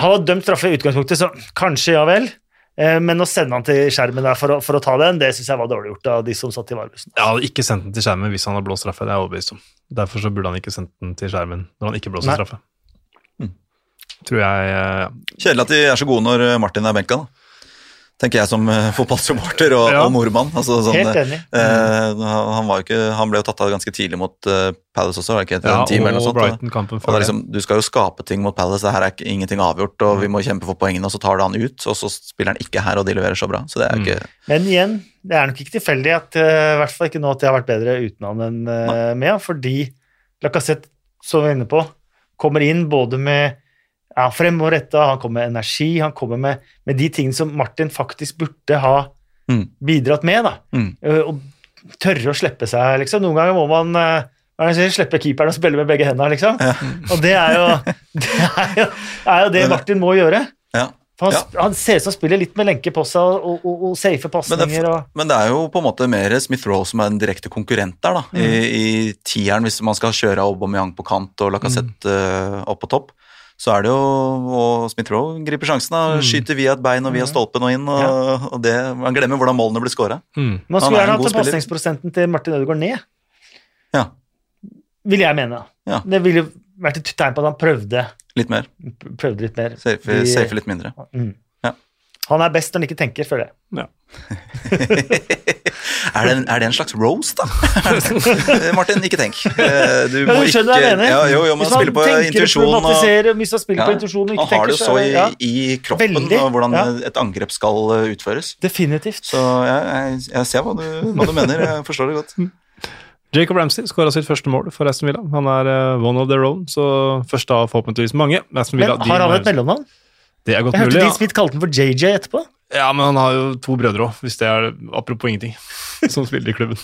[SPEAKER 2] han var dømt straffe i utgangspunktet, så kanskje ja vel. Eh, men å sende han til skjermen der for å, for å ta den, det syns jeg var dårlig gjort av de som satt i varebussen.
[SPEAKER 1] Jeg hadde ikke sendt den til skjermen hvis han hadde blåst straffe. Det er jeg overbevist om. Derfor så burde han ikke sendt den til skjermen når han ikke blåser
[SPEAKER 2] Nei.
[SPEAKER 1] straffe.
[SPEAKER 3] Mm.
[SPEAKER 1] Tror jeg ja.
[SPEAKER 3] Kjedelig at de er så gode når eh, Martin er benka, da. Tenker jeg som eh, fotballsupporter og,
[SPEAKER 1] Ja.
[SPEAKER 3] og nordmann. Altså, sånn,
[SPEAKER 2] Helt enig.
[SPEAKER 3] eh, han, var ikke, han ble jo tatt av ganske tidlig mot uh, Palace også, var det ikke etter
[SPEAKER 1] Ja,
[SPEAKER 3] en time eller noe
[SPEAKER 1] og
[SPEAKER 3] sånt? og
[SPEAKER 1] Og
[SPEAKER 3] er liksom, du skal jo skape ting mot Palace, det her er ikke, ingenting avgjort, og vi må kjempe for poengene, og så tar du han ut, og så spiller han ikke her, og de leverer så bra. Så det er
[SPEAKER 1] Mm.
[SPEAKER 3] ikke
[SPEAKER 2] Men igjen, det er nok ikke tilfeldig at i i hvert fall ikke nå at det har vært bedre uten han enn uh, med fordi Lacassette, som vi var inne på, kommer inn både med ja, fremoverretta, han kommer med energi, han kommer med, med de tingene som Martin faktisk burde ha
[SPEAKER 3] Mm.
[SPEAKER 2] bidratt med. da.
[SPEAKER 3] Mm.
[SPEAKER 2] Eh, Og tørre å slippe seg, liksom. Noen ganger må man eh, hva er det slippe keeperen og spille med begge hendene, liksom. Og det er jo det, er jo, er jo det Martin må gjøre.
[SPEAKER 3] Ja.
[SPEAKER 2] Han,
[SPEAKER 3] Ja.
[SPEAKER 2] han ser ut som han spiller litt med lenke på seg og, og, og safe
[SPEAKER 3] Men det,
[SPEAKER 2] og...
[SPEAKER 3] men det er jo på en måte mer Smith Roe som er en direkte konkurrent der, da.
[SPEAKER 2] Mm.
[SPEAKER 3] I, I tieren, hvis man skal kjøre Aubameyang på kant og Lacassette
[SPEAKER 2] Mm.
[SPEAKER 3] eh, opp på topp. Så er det jo Og Smith Rowe griper sjansen, da.
[SPEAKER 1] Mm.
[SPEAKER 3] Skyter via et bein og via stolpen og inn. Og, og det, Man glemmer hvordan målene blir skåra.
[SPEAKER 1] mm.
[SPEAKER 2] Man skulle
[SPEAKER 3] er
[SPEAKER 2] gjerne hatt pasningsprosenten til Martin Ødegaard ned,
[SPEAKER 3] Ja,
[SPEAKER 2] vil jeg mene.
[SPEAKER 3] Ja.
[SPEAKER 2] Det ville vært et tegn på at han prøvde,
[SPEAKER 3] litt mer.
[SPEAKER 2] prøvde litt mer.
[SPEAKER 3] Safe,
[SPEAKER 2] De-
[SPEAKER 3] safe litt mindre.
[SPEAKER 2] Mm. Han er best når han ikke tenker, føler jeg.
[SPEAKER 1] Ja.
[SPEAKER 3] er, det en, er det en slags roast, da? Martin, ikke tenk. Eh, Du
[SPEAKER 2] Ja,
[SPEAKER 3] må
[SPEAKER 2] du skjønner hva jeg
[SPEAKER 3] ikke
[SPEAKER 2] mener.
[SPEAKER 3] ja, Jo, jo,
[SPEAKER 2] Hvis
[SPEAKER 3] spille på
[SPEAKER 2] tenker,
[SPEAKER 3] intuisjon. og-
[SPEAKER 2] Hvis han spiller
[SPEAKER 3] Ja.
[SPEAKER 2] på intuisjon og ikke
[SPEAKER 3] Han har det jo så i,
[SPEAKER 2] ja,
[SPEAKER 3] i kroppen
[SPEAKER 2] Veldig,
[SPEAKER 3] og hvordan
[SPEAKER 2] ja.
[SPEAKER 3] et angrep skal uh, utføres.
[SPEAKER 2] Definitivt.
[SPEAKER 3] Så jeg, jeg, jeg ser hva du, hva du mener, jeg forstår det godt.
[SPEAKER 1] Jacob Ramsey skåra sitt første mål for Aston Villa. Han er eh, one of their own, så først av forhåpentligvis mange. Aston
[SPEAKER 2] Men
[SPEAKER 1] Villa,
[SPEAKER 2] har han et mellomnavn?
[SPEAKER 1] Det er godt
[SPEAKER 2] Jeg hørte
[SPEAKER 1] de
[SPEAKER 2] Dean
[SPEAKER 1] ja.
[SPEAKER 2] Smith kalte den for JJ etterpå.
[SPEAKER 1] ja. Men han har jo to brødre òg, hvis det er apropos ingenting, som spiller i klubben.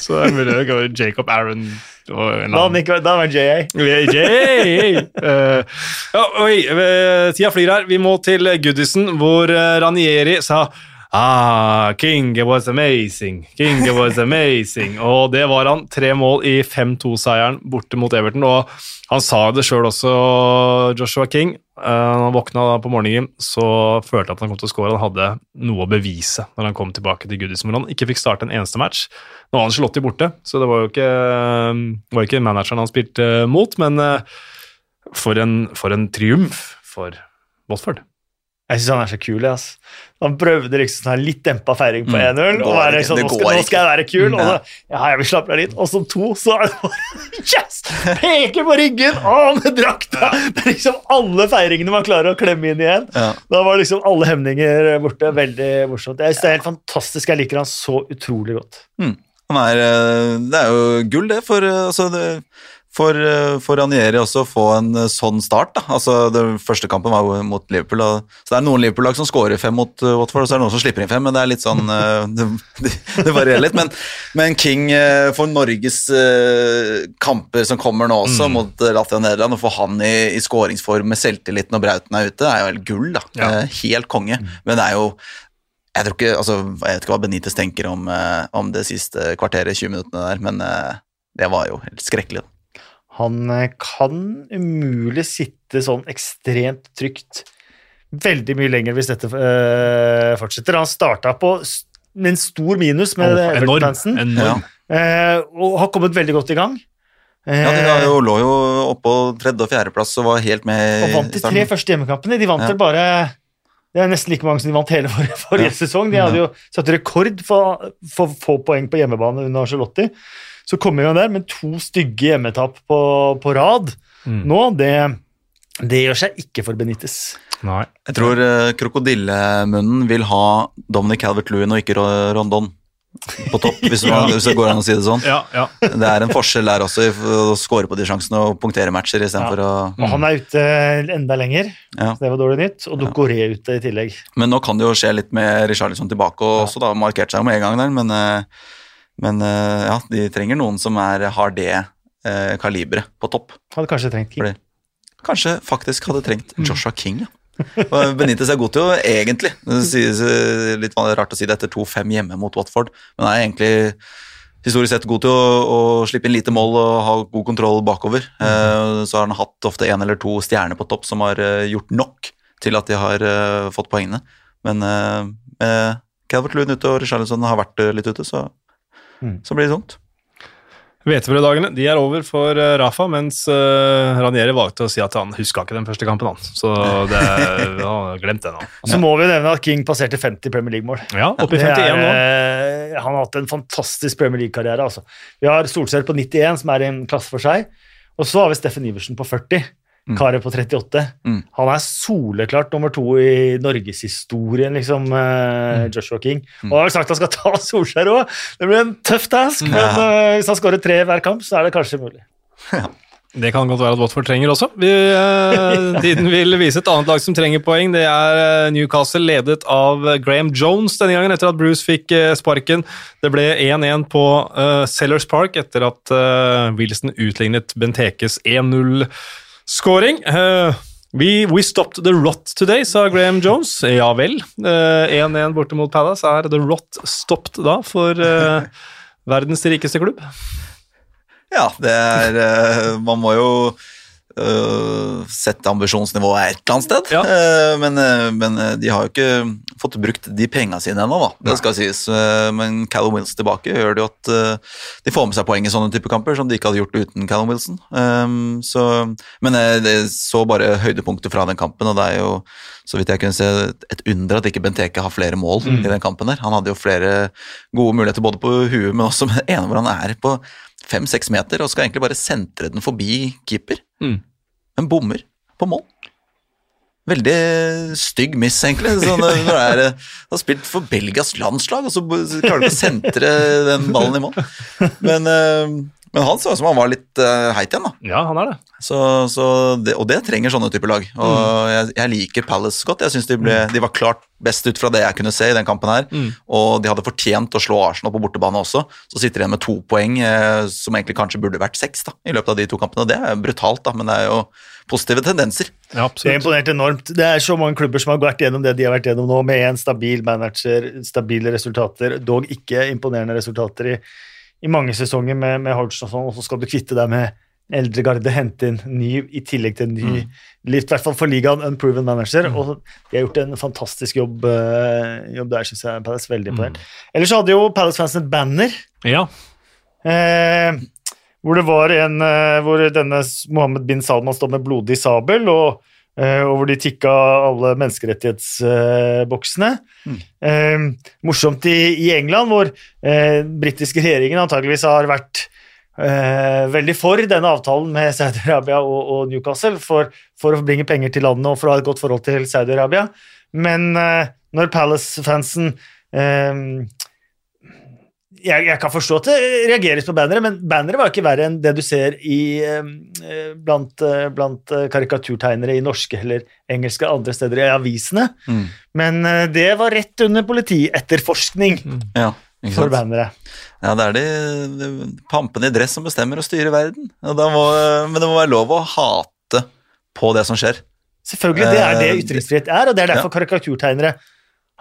[SPEAKER 1] Så det er mulig det går Jacob Aaron og en
[SPEAKER 2] Da var det JA.
[SPEAKER 1] JJ! Ja, oi, eh, tida flyr her. Vi må til Goodison, hvor eh, Ranieri sa Ah, King, it was amazing. King, it was amazing. Og det var han. Tre mål i 5-2-seieren borte mot Everton. Og han sa det sjøl også, Joshua King. Uh, han våkna da på morgenen, så følte han at han kom til å score. Han hadde noe å bevise når han kom tilbake til Goodison, hvor han ikke fikk starte en eneste match. Nå var han Charlotte borte, så det var jo ikke, var ikke manageren han spilte mot, men eh, for en, for en triumf for Watford.
[SPEAKER 2] Jeg syns han er så kul. ass. Han prøvde liksom sånn her litt dempa feiring på
[SPEAKER 3] Mm.
[SPEAKER 2] 1-0.
[SPEAKER 3] Det
[SPEAKER 2] og være sånn, nå skal, nå skal jeg være kul. Og så, ja, jeg vil slappe av litt. Og som to, så er det bare Yes! Peker på ryggen! og med drakta! Det er liksom alle feiringene man klarer å klemme inn igjen.
[SPEAKER 3] Ja.
[SPEAKER 2] Da var liksom alle hemninger borte. Veldig morsomt. Jeg synes Det er helt fantastisk. Jeg liker han så utrolig godt.
[SPEAKER 3] Han er, eh, det er jo gull, det, for, eh, altså, det, for, eh, for Ranieri også å få en eh, sånn start. Da. Altså, den første kampen var jo mot Liverpool. Og, så det er noen Liverpool-lag som scorer fem mot eh, Watford, og så er det noen som slipper inn fem, men det er litt sånn det, det varierer litt. Men, men King for Norges kamper som kommer nå også,
[SPEAKER 1] Mm.
[SPEAKER 3] mot Latvia og Nederland, å få han i, i skåringsform med selvtilliten og Brauten er ute, er jo helt gull. da.
[SPEAKER 1] Ja.
[SPEAKER 3] Helt konge. Men det er jo jeg tror ikke, altså, jeg vet ikke hva Benitez tenker om, om det siste kvarteret, 20 minuttene der, men det var jo helt skrekkelig. da.
[SPEAKER 2] Han eh, kan umulig sitte sånn ekstremt trygt veldig mye lenger hvis dette øh, fortsetter. Han starta på med en stor minus med
[SPEAKER 1] oh.
[SPEAKER 2] Everton-fansen,
[SPEAKER 1] enorm.
[SPEAKER 2] eh, og har kommet veldig godt i gang.
[SPEAKER 3] Ja, De jo, lå jo oppå tredje- og fjerdeplass og var helt med
[SPEAKER 2] og vant de tre første hjemmekampene. De vant
[SPEAKER 3] Ja.
[SPEAKER 2] vel bare Det er nesten like mange som de vant hele forrige, forrige
[SPEAKER 3] Ja.
[SPEAKER 2] sesong. De hadde jo satt rekord for for få poeng på hjemmebane under Charlotti. Så kom i gang der, men to stygge hjemmetap på, på rad
[SPEAKER 1] Mm.
[SPEAKER 2] nå, det, det gjør seg ikke for Benitez.
[SPEAKER 1] Nei.
[SPEAKER 3] Jeg tror uh, krokodillemunnen vil ha Dominic Calvert-Lewin og ikke Rondon på topp, hvis, man, hvis det går an å si det sånn.
[SPEAKER 1] Ja, ja.
[SPEAKER 3] Det er en forskjell der også, i å score på de sjansene og punktere matcher istedenfor å
[SPEAKER 2] Og han er ute enda lenger,
[SPEAKER 3] Ja.
[SPEAKER 2] så det var dårlig nytt. Og
[SPEAKER 3] Ja.
[SPEAKER 2] Dokoré ute i tillegg.
[SPEAKER 3] Men nå kan det jo skje litt med Richarlison tilbake, og
[SPEAKER 2] Ja.
[SPEAKER 3] også da markert seg om med en gang der, men, eh, men eh, ja, de trenger noen som er, har det eh, kaliberet på topp.
[SPEAKER 2] Hadde kanskje trengt King.
[SPEAKER 3] Fordi kanskje faktisk hadde trengt Joshua King. Ja. Benitez er god til å egentlig eh, litt rart å si det etter 2-5 hjemme mot Watford, men er egentlig historisk sett god til å, å slippe inn lite mål og ha god kontroll bakover. Eh, så har han hatt ofte én eller to stjerner på topp som har eh, gjort nok til at de har eh, fått poengene. Men med Calvert Loon ute og Richarlison har vært litt ute, så,
[SPEAKER 2] Mm.
[SPEAKER 3] så blir det sånt.
[SPEAKER 1] Hvetebrøddagene de er over for eh, Rafa, mens uh, Ranieri valgte å si at han huska ikke den første kampen. han. Så det, han har glemt det nå.
[SPEAKER 2] Så må vi nevne at King passerte 50 Premier League-mål.
[SPEAKER 1] Ja, oppe i 51
[SPEAKER 2] er,
[SPEAKER 1] nå.
[SPEAKER 2] eh, Han har hatt en fantastisk Premier League-karriere. Altså. Vi har Solskjær på 91, som er i en klasse for seg. Og så har vi Steffen Iversen på 40. Karet på 38.
[SPEAKER 3] Mm.
[SPEAKER 2] Han er soleklart nummer to i norgeshistorien, liksom, mm. Joshua King. Og han har vel sagt han skal ta Solskjær òg. Det blir en tøff task, men uh, hvis han skårer tre hver kamp, så er det kanskje mulig.
[SPEAKER 1] Det kan godt være at Watford trenger også. Vi, eh, tiden vil vise et annet lag som trenger poeng. Det er eh, Newcastle, ledet av eh, Graham Jones denne gangen, etter at Bruce fikk eh, sparken. Det ble 1-1 på uh, Sellers Park etter at eh, Wilson utlignet Bentekes 1-0-skåring. Eh, we, we stopped the rot today, sa Graham Jones. Ja vel. Eh, 1-1 borte mot Palace. Er the rot stopped da for uh, verdens rikeste klubb?
[SPEAKER 3] Ja, det er eh, Man må jo eh, sette ambisjonsnivået et eller annet sted.
[SPEAKER 1] Ja.
[SPEAKER 3] Uh, men, uh, men de har jo ikke fått brukt de penga sine ennå, da. Det skal sies. Men Callum Wilson tilbake gjør det jo at de får med seg poeng i sånne type kamper, som de ikke hadde gjort uten Callum Wilson. Eh, så, men det så bare høydepunktet fra den kampen, og det er jo så vidt jeg kunne se, et under at ikke Benteke har flere mål i den kampen. der. Han hadde jo flere gode muligheter både på huet, men også med den ene hvor han er på fem-seks meter og skal egentlig bare sentre den forbi keeper,
[SPEAKER 1] Mm.
[SPEAKER 3] men bommer på mål. Veldig stygg miss, egentlig. Sånn, når det er, du har spilt for Belgias landslag, og så klarer du ikke å sentre den ballen i mål. Men, eh, men han så ut som han var litt eh, heit igjen, da.
[SPEAKER 1] Ja, han er det.
[SPEAKER 3] Så, så det, og det trenger sånne typer lag. Og jeg, jeg liker Palace godt. Jeg synes de, ble, de var klart best ut fra det jeg kunne se i den kampen her. Og de hadde fortjent å slå Arsenal på bortebane også. Så sitter de igjen med to poeng, eh, som egentlig kanskje burde vært seks da, i løpet av de to kampene. Og det er brutalt, da, men det er jo positive tendenser.
[SPEAKER 1] Ja, absolutt.
[SPEAKER 2] Det er imponert enormt. Det er så mange klubber som har vært gjennom det de har vært gjennom nå, med en stabil manager, stabile resultater, dog ikke imponerende resultater i, i mange sesonger med, med Hodgson og sånn, og så skal du kvitte deg med eldre garde, hente inn ny i tillegg til en ny, lift, i hvert fall for ligaen, unproven manager, og de har gjort en fantastisk jobb, eh, jobb der, synes jeg. Palace veldig imponert. Ellers så hadde jo Palace-fansen et banner,
[SPEAKER 1] Ja.
[SPEAKER 2] Eh, hvor det var en eh, Hvor denne Mohammed bin Salman står med blodig sabel, og, og hvor de tikka alle menneskerettighetsboksene. Eh, morsomt i, i England, hvor eh, britiske regjeringen antageligvis har vært eh, veldig for denne avtalen med Saudi-Arabia og, og Newcastle for, for å bringe penger til landet og for å ha et godt forhold til Saudi-Arabia. Men eh, når Palace-fansen eh, jeg, jeg kan forstå at det reageres på bannere, men bannere var ikke verre enn det du ser i, eh, blant, eh, blant eh, karikaturtegnere i norske eller engelske andre steder i avisene.
[SPEAKER 3] Mm.
[SPEAKER 2] Men eh, det var rett under politietterforskning
[SPEAKER 3] Ja, ikke
[SPEAKER 2] for bannere.
[SPEAKER 3] Ja, det er de, de pampene i dress som bestemmer og styrer verden. Og da må, men det må være lov å hate på det som skjer.
[SPEAKER 2] Selvfølgelig, det er det ytringsfrihet er, og det er derfor karikaturtegnere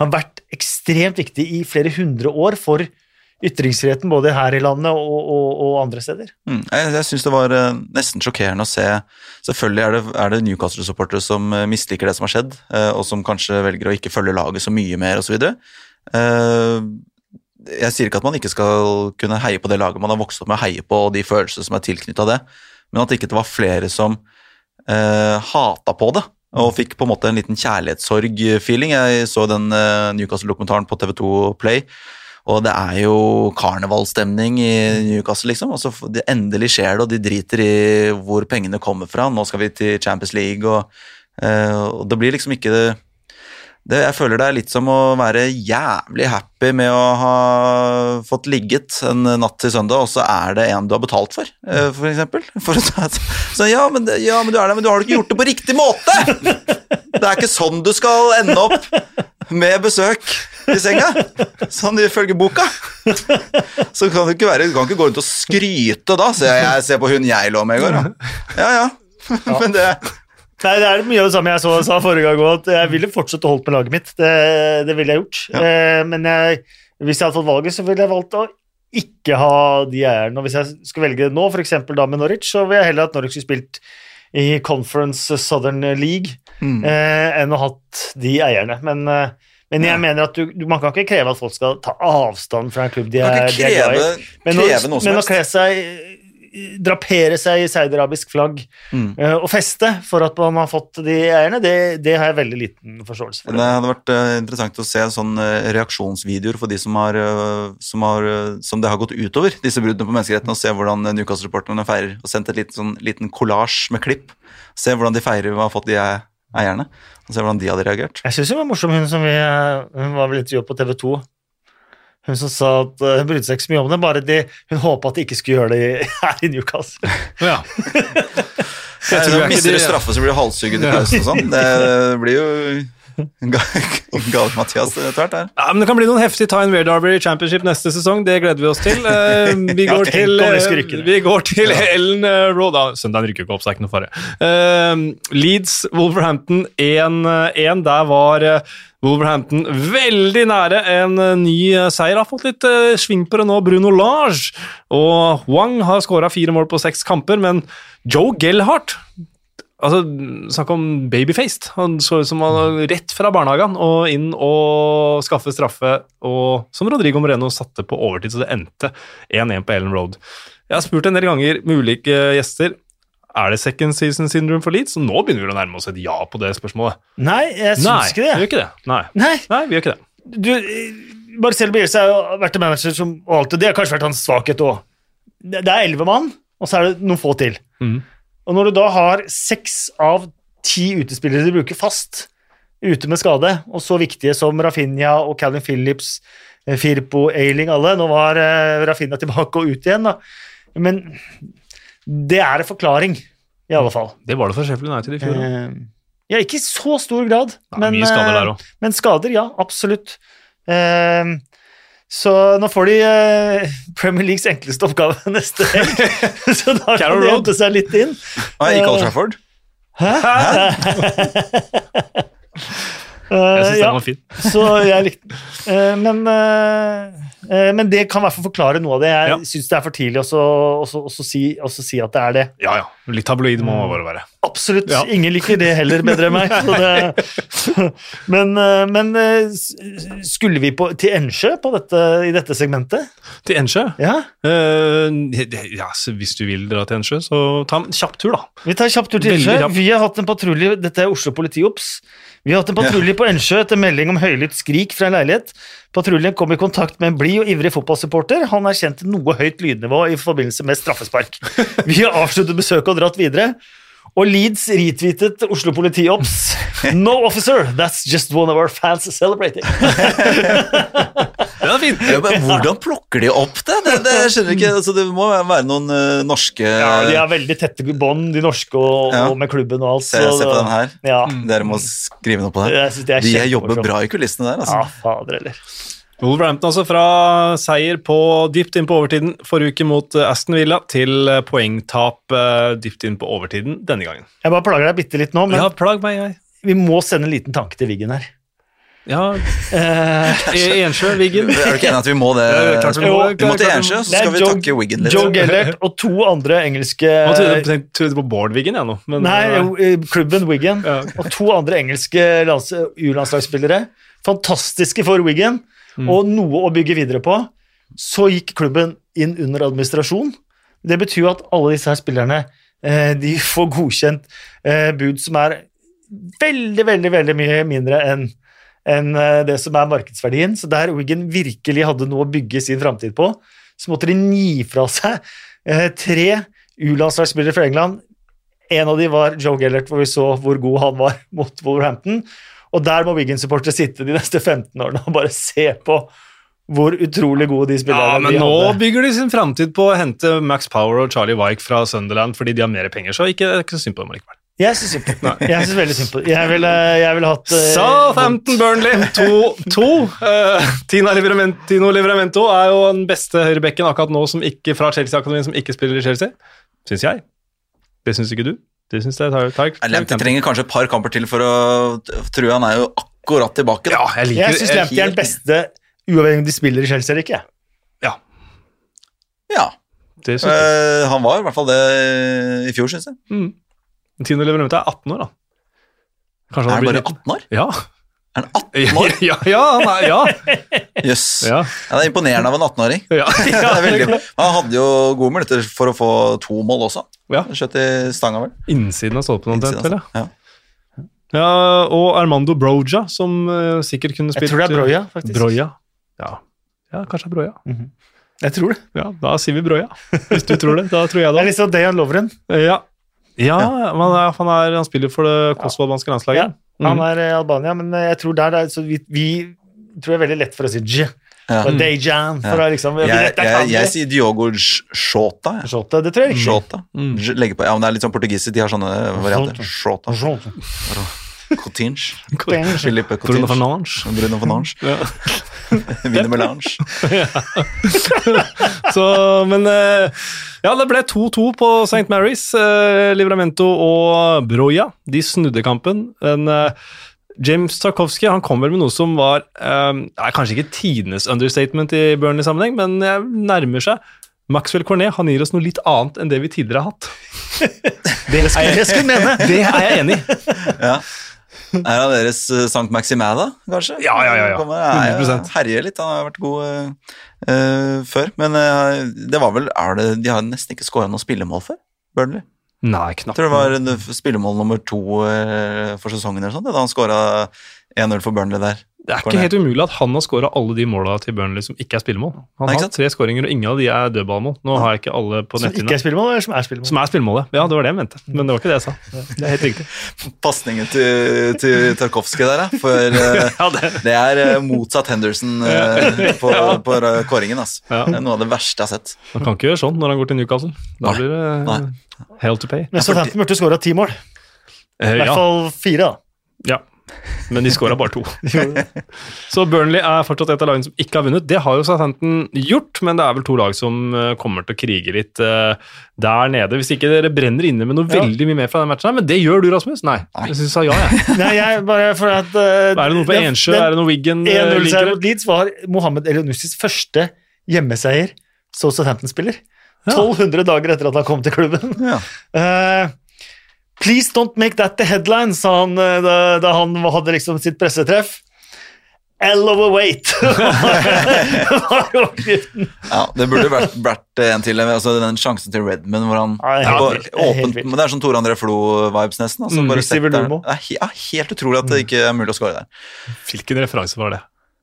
[SPEAKER 2] har vært ekstremt viktig i flere hundre år for ytringsfriheten, både her i landet og, og, og andre steder.
[SPEAKER 3] Mm. Jeg, jeg syns det var eh, nesten sjokkerende å se Selvfølgelig er det, det Newcastle-supportere som eh, misliker det som har skjedd, eh, og som kanskje velger å ikke følge laget så mye mer osv. Jeg sier ikke at man ikke skal kunne heie på det laget man har vokst opp med å heie på, og de følelsene som er tilknytta det, men at ikke det var flere som hata på det. Og fikk på en måte en liten kjærlighetssorg-feeling. Jeg så den Newcastle-dokumentaren på TV2 Play, og det er jo karnevalstemning i Newcastle, liksom. Og så endelig skjer det, og de driter i hvor pengene kommer fra. Nå skal vi til Champions League, og, eh, og det blir liksom ikke det, det Jeg føler det er litt som å være jævlig happy med å ha fått ligget en natt til søndag, og så er det en du har betalt for, eh, for eksempel. For ta så ja men, ja, men du er der, men du har ikke gjort det på riktig måte! Det er ikke sånn du skal ende opp. med besøk i senga, sånn ifølge boka. Så kan det ikke være, du kan ikke gå rundt og skryte da. Se, jeg ser på hun jeg lå med i går, da. Ja, ja. Men det
[SPEAKER 2] Nei, Det er mye av det samme jeg så, sa forrige gang òg, at jeg ville fortsatt å holde med laget mitt. Det, det ville jeg gjort.
[SPEAKER 3] Ja.
[SPEAKER 2] Eh, men jeg, hvis jeg hadde fått valget, så ville jeg valgt å ikke ha de eierne. Og hvis jeg skulle velge det nå, f.eks. da med Norwich, så vil jeg heller at Norwich skulle spilt i Conference Southern League
[SPEAKER 3] Mm.
[SPEAKER 2] eh, enn å ha hatt de eierne. Men, eh, men jeg
[SPEAKER 3] Ja.
[SPEAKER 2] mener at du, du, man kan ikke kreve at folk skal ta avstand fra en klubb de er, de er glad i. Men å, men å kle seg drapere seg i saudiarabisk flagg
[SPEAKER 3] Mm.
[SPEAKER 2] eh, og feste for at man har fått de eierne, det, det har jeg veldig liten forståelse for.
[SPEAKER 3] Det hadde vært eh, interessant å se sånn eh, reaksjonsvideoer for de som, har, som, har, som det har gått utover, disse bruddene på menneskerettene, og se hvordan Newcastle-reporterne feirer. Og sendt et liten, sånn, liten kollasj med klipp. Se hvordan de feirer hva har fått de eierne, og se hvordan de hadde reagert.
[SPEAKER 2] Jeg syns hun var morsom, hun som vi Hun var vel intervjuet på TV 2. Hun som sa at eh, hun brydde seg ikke så mye om det, bare de, hun håpa at de ikke skulle gjøre det i, her i Newcastle.
[SPEAKER 1] Ja.
[SPEAKER 3] Jeg
[SPEAKER 1] tror jeg ikke
[SPEAKER 3] mister
[SPEAKER 1] de-
[SPEAKER 3] straffe, så blir halshugget i pausen og sånn. Det blir jo Gale-Mathias etter hvert.
[SPEAKER 1] Ja, men Det kan bli noen heftige Tyne Weir Arbery Championship neste sesong. Det gleder vi oss til. Eh, Vi går
[SPEAKER 2] tenk
[SPEAKER 1] til, eh, vi går til Ellen eh, Road. Søndagen rykker ikke opp, så det er ikke noe fare. Eh, Leeds Wolverhampton 1-1. Der var eh, Wolverhampton veldig nære en eh, ny eh, seier. Har fått litt eh, sving på det nå, Bruno Lage. Og Wang har skåra fire mål på seks kamper, men Joe Gellhardt Altså, Snakk om babyfaced. Han så ut som han var rett fra barnehagen og inn og skaffe straffe, og som Rodrigo Moreno satte på overtid, så det endte 1-1 på Ellen Road. Jeg har spurt en del ganger med ulike gjester er det second season syndrome for Leeds, Så nå begynner vi å nærme oss et ja på det spørsmålet.
[SPEAKER 2] Nei, jeg syns
[SPEAKER 1] Nei,
[SPEAKER 2] ikke
[SPEAKER 1] vi gjør ikke det. Nei.
[SPEAKER 2] Nei,
[SPEAKER 1] Nei, vi gjør ikke det.
[SPEAKER 2] du, Marcel Bielsa har vært en manager som alt, og det har kanskje vært hans svakhet òg. Det det er elleve mann, og så er det noen få til.
[SPEAKER 1] Mhm.
[SPEAKER 2] Og når du da har seks av ti utespillere du bruker fast ute med skade, og så viktige som Rafinha og Calvin Phillips, eh, Firpo, Ailing, alle Nå var eh, Rafinha tilbake og ut igjen, da. Men det er en forklaring, i alle fall.
[SPEAKER 1] Det var det for Sheffield United i fjor.
[SPEAKER 2] Eh, ja, ikke i så stor grad,
[SPEAKER 1] Ja,
[SPEAKER 2] men,
[SPEAKER 1] mye skader
[SPEAKER 2] eh, men skader, ja, absolutt. Eh, så nå får de eh, Premier Leagues enkleste oppgave neste helg. så da kan
[SPEAKER 1] Carol
[SPEAKER 2] de
[SPEAKER 1] Road.
[SPEAKER 2] hente seg litt inn.
[SPEAKER 3] Nei, ikke Old
[SPEAKER 2] Eh,
[SPEAKER 3] Trafford.
[SPEAKER 2] Hæ?
[SPEAKER 1] Jeg syns den var fin.
[SPEAKER 2] så jeg likte den. Eh, men, eh, eh, men det kan i hvert fall forklare noe av det. Jeg
[SPEAKER 1] Ja.
[SPEAKER 2] syns det er for tidlig å si, si at det er det.
[SPEAKER 1] Ja, ja. Litt tabloid må man bare være.
[SPEAKER 2] Absolutt.
[SPEAKER 1] Ja.
[SPEAKER 2] Ingen liker det heller bedre enn meg. Det, men eh, men eh, skulle vi på, til Ensjø i dette segmentet?
[SPEAKER 1] Til Ensjø.
[SPEAKER 2] Ja.
[SPEAKER 1] Uh, ja, hvis du vil dra til Ensjø, så ta en kjapp tur, da.
[SPEAKER 2] Vi tar en kjapp tur til Ensjø. Vi har hatt en patrulje Dette er Oslo politiops. Vi har hatt en patrulje på Ensjø etter melding om høylytt skrik fra en leilighet. Patruljen kom i kontakt med en blid og ivrig fotballsupporter. Han erkjente noe høyt lydnivå i forbindelse med straffespark. Vi har avsluttet besøket og dratt videre. Og Leeds retweetet Oslo politiops. No officer, that's just one of our fans celebrating.
[SPEAKER 1] det var fint.
[SPEAKER 3] Ja, men hvordan plukker de opp det? Det, det skjønner ikke. Altså, det må være noen uh, norske
[SPEAKER 2] Ja, De har veldig tette bånd, de norske, og,
[SPEAKER 3] Ja.
[SPEAKER 2] og med klubben og alt. så
[SPEAKER 3] se på den her.
[SPEAKER 2] Ja.
[SPEAKER 3] Dere må skrive noe på det. De jobber bra i kulissene der.
[SPEAKER 2] Ja,
[SPEAKER 3] altså.
[SPEAKER 2] fader heller.
[SPEAKER 1] Wolverhampton altså fra seier på dypt inn på overtiden forrige uke mot eh, Aston Villa til eh, poengtap eh, dypt inn på overtiden denne gangen.
[SPEAKER 2] Jeg bare plager deg bitte litt nå, men
[SPEAKER 1] Ja, plag meg, jeg.
[SPEAKER 2] vi må sende en liten tanke til Wiggen her.
[SPEAKER 1] Ja,
[SPEAKER 2] Eh,
[SPEAKER 1] E- Ensjø, Wiggen.
[SPEAKER 3] Er du ikke enig at vi må det?
[SPEAKER 1] Vi
[SPEAKER 2] må.
[SPEAKER 3] Vi må til Ensjø, så skal vi
[SPEAKER 2] Joe-
[SPEAKER 3] takke Wiggen litt.
[SPEAKER 2] Joe Gellert og to andre engelske
[SPEAKER 1] Jeg trodde, på Bård Wiggen, jeg nå. Men,
[SPEAKER 2] Nei, jo, klubben Wiggen
[SPEAKER 1] Ja.
[SPEAKER 2] og to andre engelske lands- U-landslagsspillere. Fantastiske for Wiggen,
[SPEAKER 1] Mm.
[SPEAKER 2] og noe å bygge videre på. Så gikk klubben inn under administrasjon. Det betyr jo at alle disse her spillerne eh, de får godkjent eh, bud som er veldig, veldig veldig mye mindre enn enn eh, det som er markedsverdien. Så der Wiggen virkelig hadde noe å bygge sin framtid på, så måtte de gi fra seg eh, tre U-landslagsspillere fra England. En av de var Joe Gellert, hvor vi så hvor god han var mot Wolverhampton. Og der må Wiggen-supportere sitte de neste 15 årene og bare se på hvor utrolig gode de
[SPEAKER 1] ja, men
[SPEAKER 2] de
[SPEAKER 1] nå
[SPEAKER 2] hadde.
[SPEAKER 1] bygger de sin framtid på å hente Max Power og Charlie Wyke fra Sunderland fordi de har mer penger, så ikke, det ikke så synd på dem likevel.
[SPEAKER 2] Jeg syns synd på Jeg syns veldig synd på Jeg ville, vil hatt uh,
[SPEAKER 1] Southampton Burnley 2-2. Uh, Tina Livramento, Tino Livramento er jo den beste høyrebekken akkurat nå som ikke, fra Chelsea-akademien som ikke spiller i Chelsea. Syns jeg. Det syns ikke du. Det syns jeg tar, tar, tar,
[SPEAKER 3] Lamptey trenger kanskje et par kamper til for å Tror jeg han er jo akkurat tilbake. Da.
[SPEAKER 1] Ja, jeg liker
[SPEAKER 2] Jeg syns Lamptey er den beste, uavhengig om de spiller i Chelsea eller ikke.
[SPEAKER 1] Ja,
[SPEAKER 3] Ja,
[SPEAKER 1] det synes jeg.
[SPEAKER 3] Uh, Han var i hvert fall det i fjor, syns jeg.
[SPEAKER 1] Mm. Tino Leverumte er 18 år, da. Kanskje
[SPEAKER 3] Er han bare
[SPEAKER 1] 19?
[SPEAKER 3] 18 år?
[SPEAKER 1] Ja.
[SPEAKER 3] Er han 18 år?
[SPEAKER 1] ja, ja, han er, ja.
[SPEAKER 3] Jøss.
[SPEAKER 1] ja.
[SPEAKER 3] Ja, det er imponerende av en 18-åring.
[SPEAKER 1] ja.
[SPEAKER 3] Han hadde jo gode muligheter for å få to mål også.
[SPEAKER 1] ja.
[SPEAKER 3] Skjøt i stanga, vel.
[SPEAKER 1] Innsiden av stolpen omtrent, vel? Ja.
[SPEAKER 3] Ja.
[SPEAKER 1] Og Armando Broja, som uh, sikkert kunne spilt
[SPEAKER 2] Jeg tror det er Broja, faktisk.
[SPEAKER 1] Broja. Ja. ja, kanskje Broja. Mm Broja.
[SPEAKER 2] Jeg tror det.
[SPEAKER 1] Ja, da sier vi Broja. Hvis du tror det, da tror jeg
[SPEAKER 2] Det
[SPEAKER 1] det.
[SPEAKER 2] er liksom Dejan Lovren.
[SPEAKER 1] Ja, ja, men han, er, han, er, han spiller for det kosovo-albanske
[SPEAKER 2] Ja,
[SPEAKER 1] landslaget.
[SPEAKER 2] Han
[SPEAKER 1] Mhm.
[SPEAKER 2] er i Albania, men eh, jeg tror der det er, så vi, vi tror det er veldig lett for å si J.
[SPEAKER 3] Ja.
[SPEAKER 2] Dejan, for
[SPEAKER 3] Ja.
[SPEAKER 2] å liksom
[SPEAKER 3] Jeg, jeg, jeg sier Diogo Shota. Ja.
[SPEAKER 2] Shota, det tror jeg ikke.
[SPEAKER 3] Shota.
[SPEAKER 1] Mm.
[SPEAKER 3] På, ja, men det er litt sånn portugisisk, de har sånne varianter. Shota.
[SPEAKER 2] Shota.
[SPEAKER 3] Cotinge.
[SPEAKER 2] Coutinge.
[SPEAKER 3] Cotinge.
[SPEAKER 1] Bruno Fernange.
[SPEAKER 3] Bruno Fernandes. Vinner Melange.
[SPEAKER 1] Så, men eh, ja, det ble 2-2 på St. Mary's. Eh, Livramento og Broja de snudde kampen. Men eh, James Tarkovsky han kom vel med noe som var er kanskje ikke tidenes understatement i Burnley-sammenheng, men jeg nærmer seg. Maxwell Cornet han gir oss noe litt annet enn det vi tidligere har hatt.
[SPEAKER 2] Det skulle jeg skulle mene.
[SPEAKER 1] Det er jeg enig i.
[SPEAKER 3] Ja. Er han deres Sankt Maximæ, da, kanskje?
[SPEAKER 1] Ja, ja, ja, ja.
[SPEAKER 3] Kommer, er,
[SPEAKER 1] 100%.
[SPEAKER 3] herjer litt, han har vært god eh, eh, før. Men uh, det var vel er det, De har nesten ikke skåra noe spillemål før, Burnley.
[SPEAKER 1] Nei, knapt.
[SPEAKER 3] tror det var spillemål nummer to eh, for sesongen eller sånt, da han skåra 1-0 for Burnley der.
[SPEAKER 1] Det er ikke helt umulig at han har skåra alle de måla til Burnley som ikke er spillemål. Han
[SPEAKER 3] Nei,
[SPEAKER 1] har tre skåringer, og ingen av de er dødballmål. Nå har jeg ikke alle på
[SPEAKER 2] Som ikke er spillemål, eller som er spillemål?
[SPEAKER 1] Som er spillemålet. Ja, det var det jeg mente. Men det var ikke det jeg sa. Det er helt riktig.
[SPEAKER 3] Pasningen til, til Tarkovskij der. For eh,
[SPEAKER 1] Ja, det.
[SPEAKER 3] det er eh, motsatt Henderson på, på, på eh, kåringen. Altså.
[SPEAKER 1] Ja.
[SPEAKER 3] Det er noe av det verste jeg har sett.
[SPEAKER 1] Han kan ikke gjøre sånn når han går til Newcastle. Da
[SPEAKER 3] Nei.
[SPEAKER 1] blir det
[SPEAKER 3] Nei.
[SPEAKER 1] hell to pay.
[SPEAKER 2] Men Southampton burde skåra ti mål.
[SPEAKER 1] Eh,
[SPEAKER 2] I hvert fall fire, da.
[SPEAKER 1] ja. Men de skåra bare to. Så Burnley er fortsatt et av lagene som ikke har vunnet. Det har jo Southampton gjort, men det er vel to lag som eh, kommer til å krige litt eh, der nede. Hvis ikke dere brenner inne med noe
[SPEAKER 2] Ja.
[SPEAKER 1] veldig mye mer fra den matchen her, men det gjør du, Rasmus? Nei.
[SPEAKER 3] Nei.
[SPEAKER 1] Jeg syns sa ja, jeg.
[SPEAKER 2] Nei, jeg bare for at uh,
[SPEAKER 1] Er det noe på Ensjø? Er det noe Wiggen?
[SPEAKER 2] 1-0-seier
[SPEAKER 1] liker?
[SPEAKER 2] mot Leeds var Mohammed Elionussis første hjemmeseier som Southampton-spiller.
[SPEAKER 1] Ja.
[SPEAKER 2] 1200 dager etter at han kom til klubben.
[SPEAKER 3] Ja.
[SPEAKER 2] Eh, Please don't make that the headline, sa han eh, da, da han hadde liksom sitt pressetreff. L of var weight!
[SPEAKER 3] Ja, det burde vært, vært en til. Altså, den sjansen til Redman hvor han
[SPEAKER 2] Ja, helt helt
[SPEAKER 3] åpent, men Det er sånn Tore André Flo-vibes, nesten. Altså,
[SPEAKER 1] Mm,
[SPEAKER 3] bare setter- det er ja, helt utrolig at det ikke er mulig å score der.
[SPEAKER 1] Hvilken referanse var det?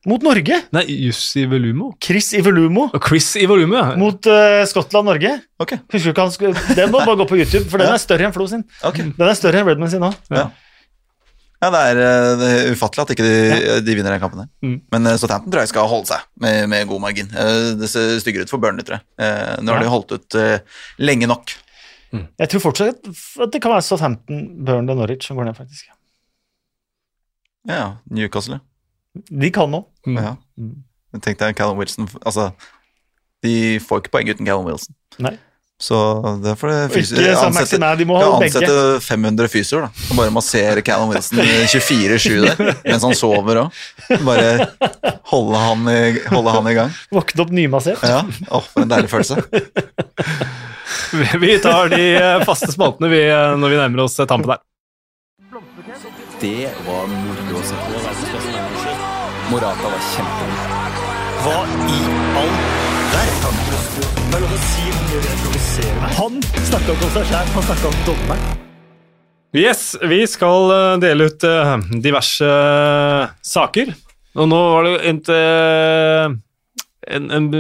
[SPEAKER 2] Mot Norge.
[SPEAKER 1] Nei, Jussi Ivelumo.
[SPEAKER 2] Chris Ivelumo
[SPEAKER 1] Chris Ivelumo, ja.
[SPEAKER 2] mot uh, Skottland-Norge.
[SPEAKER 3] Ok,
[SPEAKER 2] Husker du ikke han skulle Den må bare gå på YouTube, for den er større enn Flo sin.
[SPEAKER 3] ok.
[SPEAKER 2] Den er større enn Redman sin òg.
[SPEAKER 3] Ja. Ja, det er, eh, det er ufattelig at ikke de, de vinner den kampen. der.
[SPEAKER 1] Mm.
[SPEAKER 3] Men eh, Southampton tror jeg skal holde seg med, med god margin. Det ser styggere ut for Burnley, tror jeg. Eh, Nå har
[SPEAKER 1] Ja.
[SPEAKER 3] de holdt ut lenge nok.
[SPEAKER 2] Jeg tror fortsatt at det kan være Southampton, Burnley og Norwich som går ned, faktisk.
[SPEAKER 3] Ja, Newcastle.
[SPEAKER 2] De kan nå.
[SPEAKER 1] Mm.
[SPEAKER 3] Ja. Jeg deg Callum Wilson Altså, de får ikke poeng uten Callum Wilson.
[SPEAKER 2] Nei.
[SPEAKER 3] Så derfor det
[SPEAKER 2] Og ikke Sam Maximin, de må
[SPEAKER 3] kan
[SPEAKER 2] holde begge.
[SPEAKER 3] ansette 500 fysioer da, Og bare masserer Callum Wilson 24-7 der, mens han sover òg. Bare holde han, i, holde han i gang.
[SPEAKER 2] Våkne opp nymassert.
[SPEAKER 3] Ja, Åh, for en deilig følelse.
[SPEAKER 1] Vi- tar de eh, faste spaltene vi, eh, når vi nærmer oss eh, tampen her.
[SPEAKER 4] Det var moro å se på. Morata var kjempegod.
[SPEAKER 2] Hva i all verden? Er. Han snakka ikke om seg sjæl, han snakka om dommeren.
[SPEAKER 1] Yes, vi skal eh, dele ut eh, diverse eh, saker. Og nå var det eh, en, en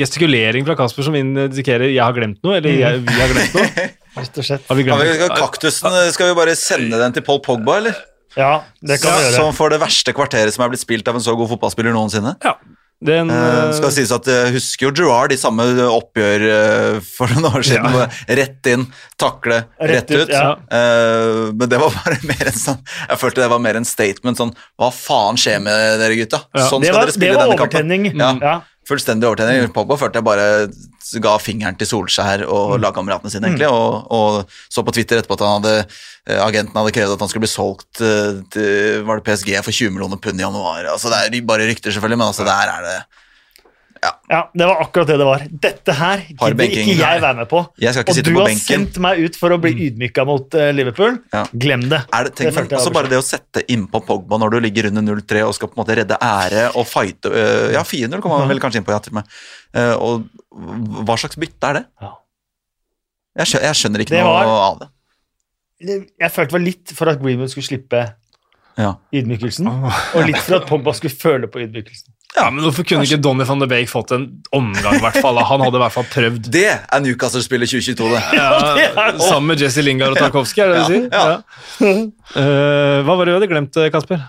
[SPEAKER 1] gestikulering fra Kasper som indikerer 'jeg har glemt noe', eller jeg, 'vi har glemt noe'.
[SPEAKER 2] Rett og slett.
[SPEAKER 1] Har vi glemt
[SPEAKER 3] kaktusen, skal vi bare sende den til Paul Pogba, eller?
[SPEAKER 2] Ja, det kan vi gjøre.
[SPEAKER 3] Som for det verste kvarteret som er blitt spilt av en så god fotballspiller noensinne?
[SPEAKER 1] Ja. Den,
[SPEAKER 3] Eh,
[SPEAKER 1] eh,
[SPEAKER 3] skal sies at Jeg husker jo Gerard i samme oppgjør uh, for noen år siden.
[SPEAKER 1] Ja.
[SPEAKER 3] Rett inn, takle,
[SPEAKER 2] Rett
[SPEAKER 3] rett,
[SPEAKER 2] ut,
[SPEAKER 3] ut.
[SPEAKER 2] ja.
[SPEAKER 3] uh, men det var bare mer en sånn Jeg følte det var mer en statement sånn Hva faen skjer med dere gutta?
[SPEAKER 1] Ja,
[SPEAKER 3] Sånn
[SPEAKER 2] Det
[SPEAKER 3] skal
[SPEAKER 2] var,
[SPEAKER 3] dere spille denne kampen.
[SPEAKER 2] overtenning.
[SPEAKER 3] Ja. Fullstendig overtenning. Pogba følte jeg bare ga fingeren til Solskjær og lagkameratene sine, egentlig. Og, og så på Twitter etterpå at han hadde, eh, agenten hadde krevd at han skulle bli solgt eh, til var det PSG for 20 millioner pund i januar. Altså, det er bare rykter, selvfølgelig, men altså, der er det
[SPEAKER 2] ja, det var akkurat det det var. Dette her gidder ikke jeg være med på.
[SPEAKER 3] Jeg skal ikke
[SPEAKER 2] Og
[SPEAKER 3] sitte
[SPEAKER 2] du
[SPEAKER 3] på
[SPEAKER 2] har sendt meg ut for å bli ydmyka mot uh, Liverpool.
[SPEAKER 3] Ja.
[SPEAKER 2] Glem det.
[SPEAKER 3] Er det, tenk,
[SPEAKER 2] Det jeg
[SPEAKER 3] også bare det å sette innpå Pogba når du ligger under 0-3 og skal på en måte redde ære og fighte uh, Ja, 4-0 kommer man vel kanskje inn på, ja, til og med. Eh, og hva slags bytte er det?
[SPEAKER 2] Ja.
[SPEAKER 3] Jeg skjønner, jeg skjønner ikke
[SPEAKER 2] var,
[SPEAKER 3] noe av det.
[SPEAKER 2] Jeg følte det var litt for at Greenwood skulle slippe
[SPEAKER 3] Ja.
[SPEAKER 2] ydmykelsen, og litt for at Pogba skulle føle på ydmykelsen.
[SPEAKER 1] Ja, men Hvorfor kunne ikke Donny van de Beek fått en omgang? i hvert fall? Han hadde i hvert fall prøvd.
[SPEAKER 3] Det er Newcastle-spillet 2022, det.
[SPEAKER 1] Ja, sammen med Jesse Lingard og Tarkovskij, er det det du sier?
[SPEAKER 3] Ja,
[SPEAKER 1] Eh, hva var det du hadde glemt, Kasper?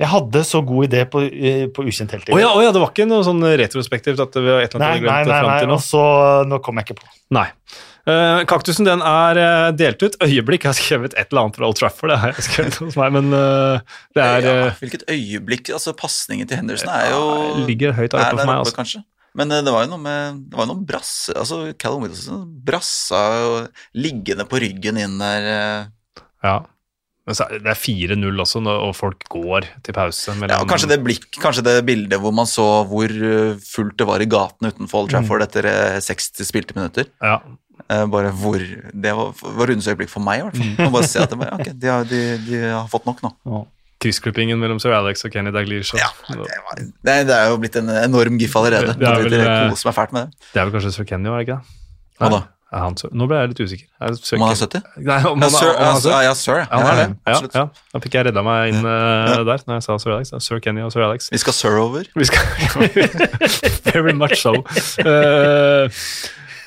[SPEAKER 2] Jeg hadde så god idé på, eh, på ukjent heltid.
[SPEAKER 1] Å ja, oh, ja, det var ikke noe sånn retrospektivt at vi har et eller annet
[SPEAKER 2] nei,
[SPEAKER 1] glemt
[SPEAKER 2] nei,
[SPEAKER 1] nei,
[SPEAKER 2] nei,
[SPEAKER 1] til nå?
[SPEAKER 2] og så Nå kom jeg ikke på.
[SPEAKER 1] Nei. Eh, kaktusen den er uh, delt ut. Øyeblikk. Jeg har skrevet et eller annet fra Old Trafford. Det har jeg skrevet hos meg, men uh, det er
[SPEAKER 3] ja, hvilket øyeblikk altså Pasningen til Henderson er jo
[SPEAKER 1] ligger høyt oppe for meg.
[SPEAKER 3] oppe,
[SPEAKER 1] Altså.
[SPEAKER 3] kanskje. Men det var jo noe med Det var jo noen brasse altså Callum Wilson brassa jo liggende på ryggen inn der.
[SPEAKER 1] Ja. Men så det er 4-0 også, og folk går til pause.
[SPEAKER 3] Ja, og kanskje det blikk, kanskje det bildet hvor man så hvor fullt det var i gatene utenfor Old Trafford etter eh, 60 spilte minutter.
[SPEAKER 1] Ja.
[SPEAKER 3] Eh, Bare hvor Det var, var rundens øyeblikk for meg, i hvert fall. Man bare se at det bare, okay, de, har, de, de har fått nok nå.
[SPEAKER 1] Kryssklippingen mellom Sir Alex og Kenny Daglish.
[SPEAKER 3] Ja, det, det, det er jo blitt en enorm gif allerede.
[SPEAKER 1] Det er vel,
[SPEAKER 3] det
[SPEAKER 1] er,
[SPEAKER 3] koser meg fælt med det.
[SPEAKER 1] Det er vel kanskje Sir Kenny, var det ikke det?
[SPEAKER 3] Hva da?
[SPEAKER 1] Er han Nå ble jeg litt usikker. Er Sir
[SPEAKER 3] Om han er 70?
[SPEAKER 1] Nei, om
[SPEAKER 3] Ja, sir,
[SPEAKER 1] om han
[SPEAKER 3] ja,
[SPEAKER 1] er Sir.
[SPEAKER 3] ja, ja.
[SPEAKER 1] Ja, han er det. Ja, ja. Da fikk jeg redda meg inn eh, der når jeg sa Sir Alex. Er Sir Kenny og Sir Alex.
[SPEAKER 3] Vi skal sir over.
[SPEAKER 1] Vi skal Very much so. Eh,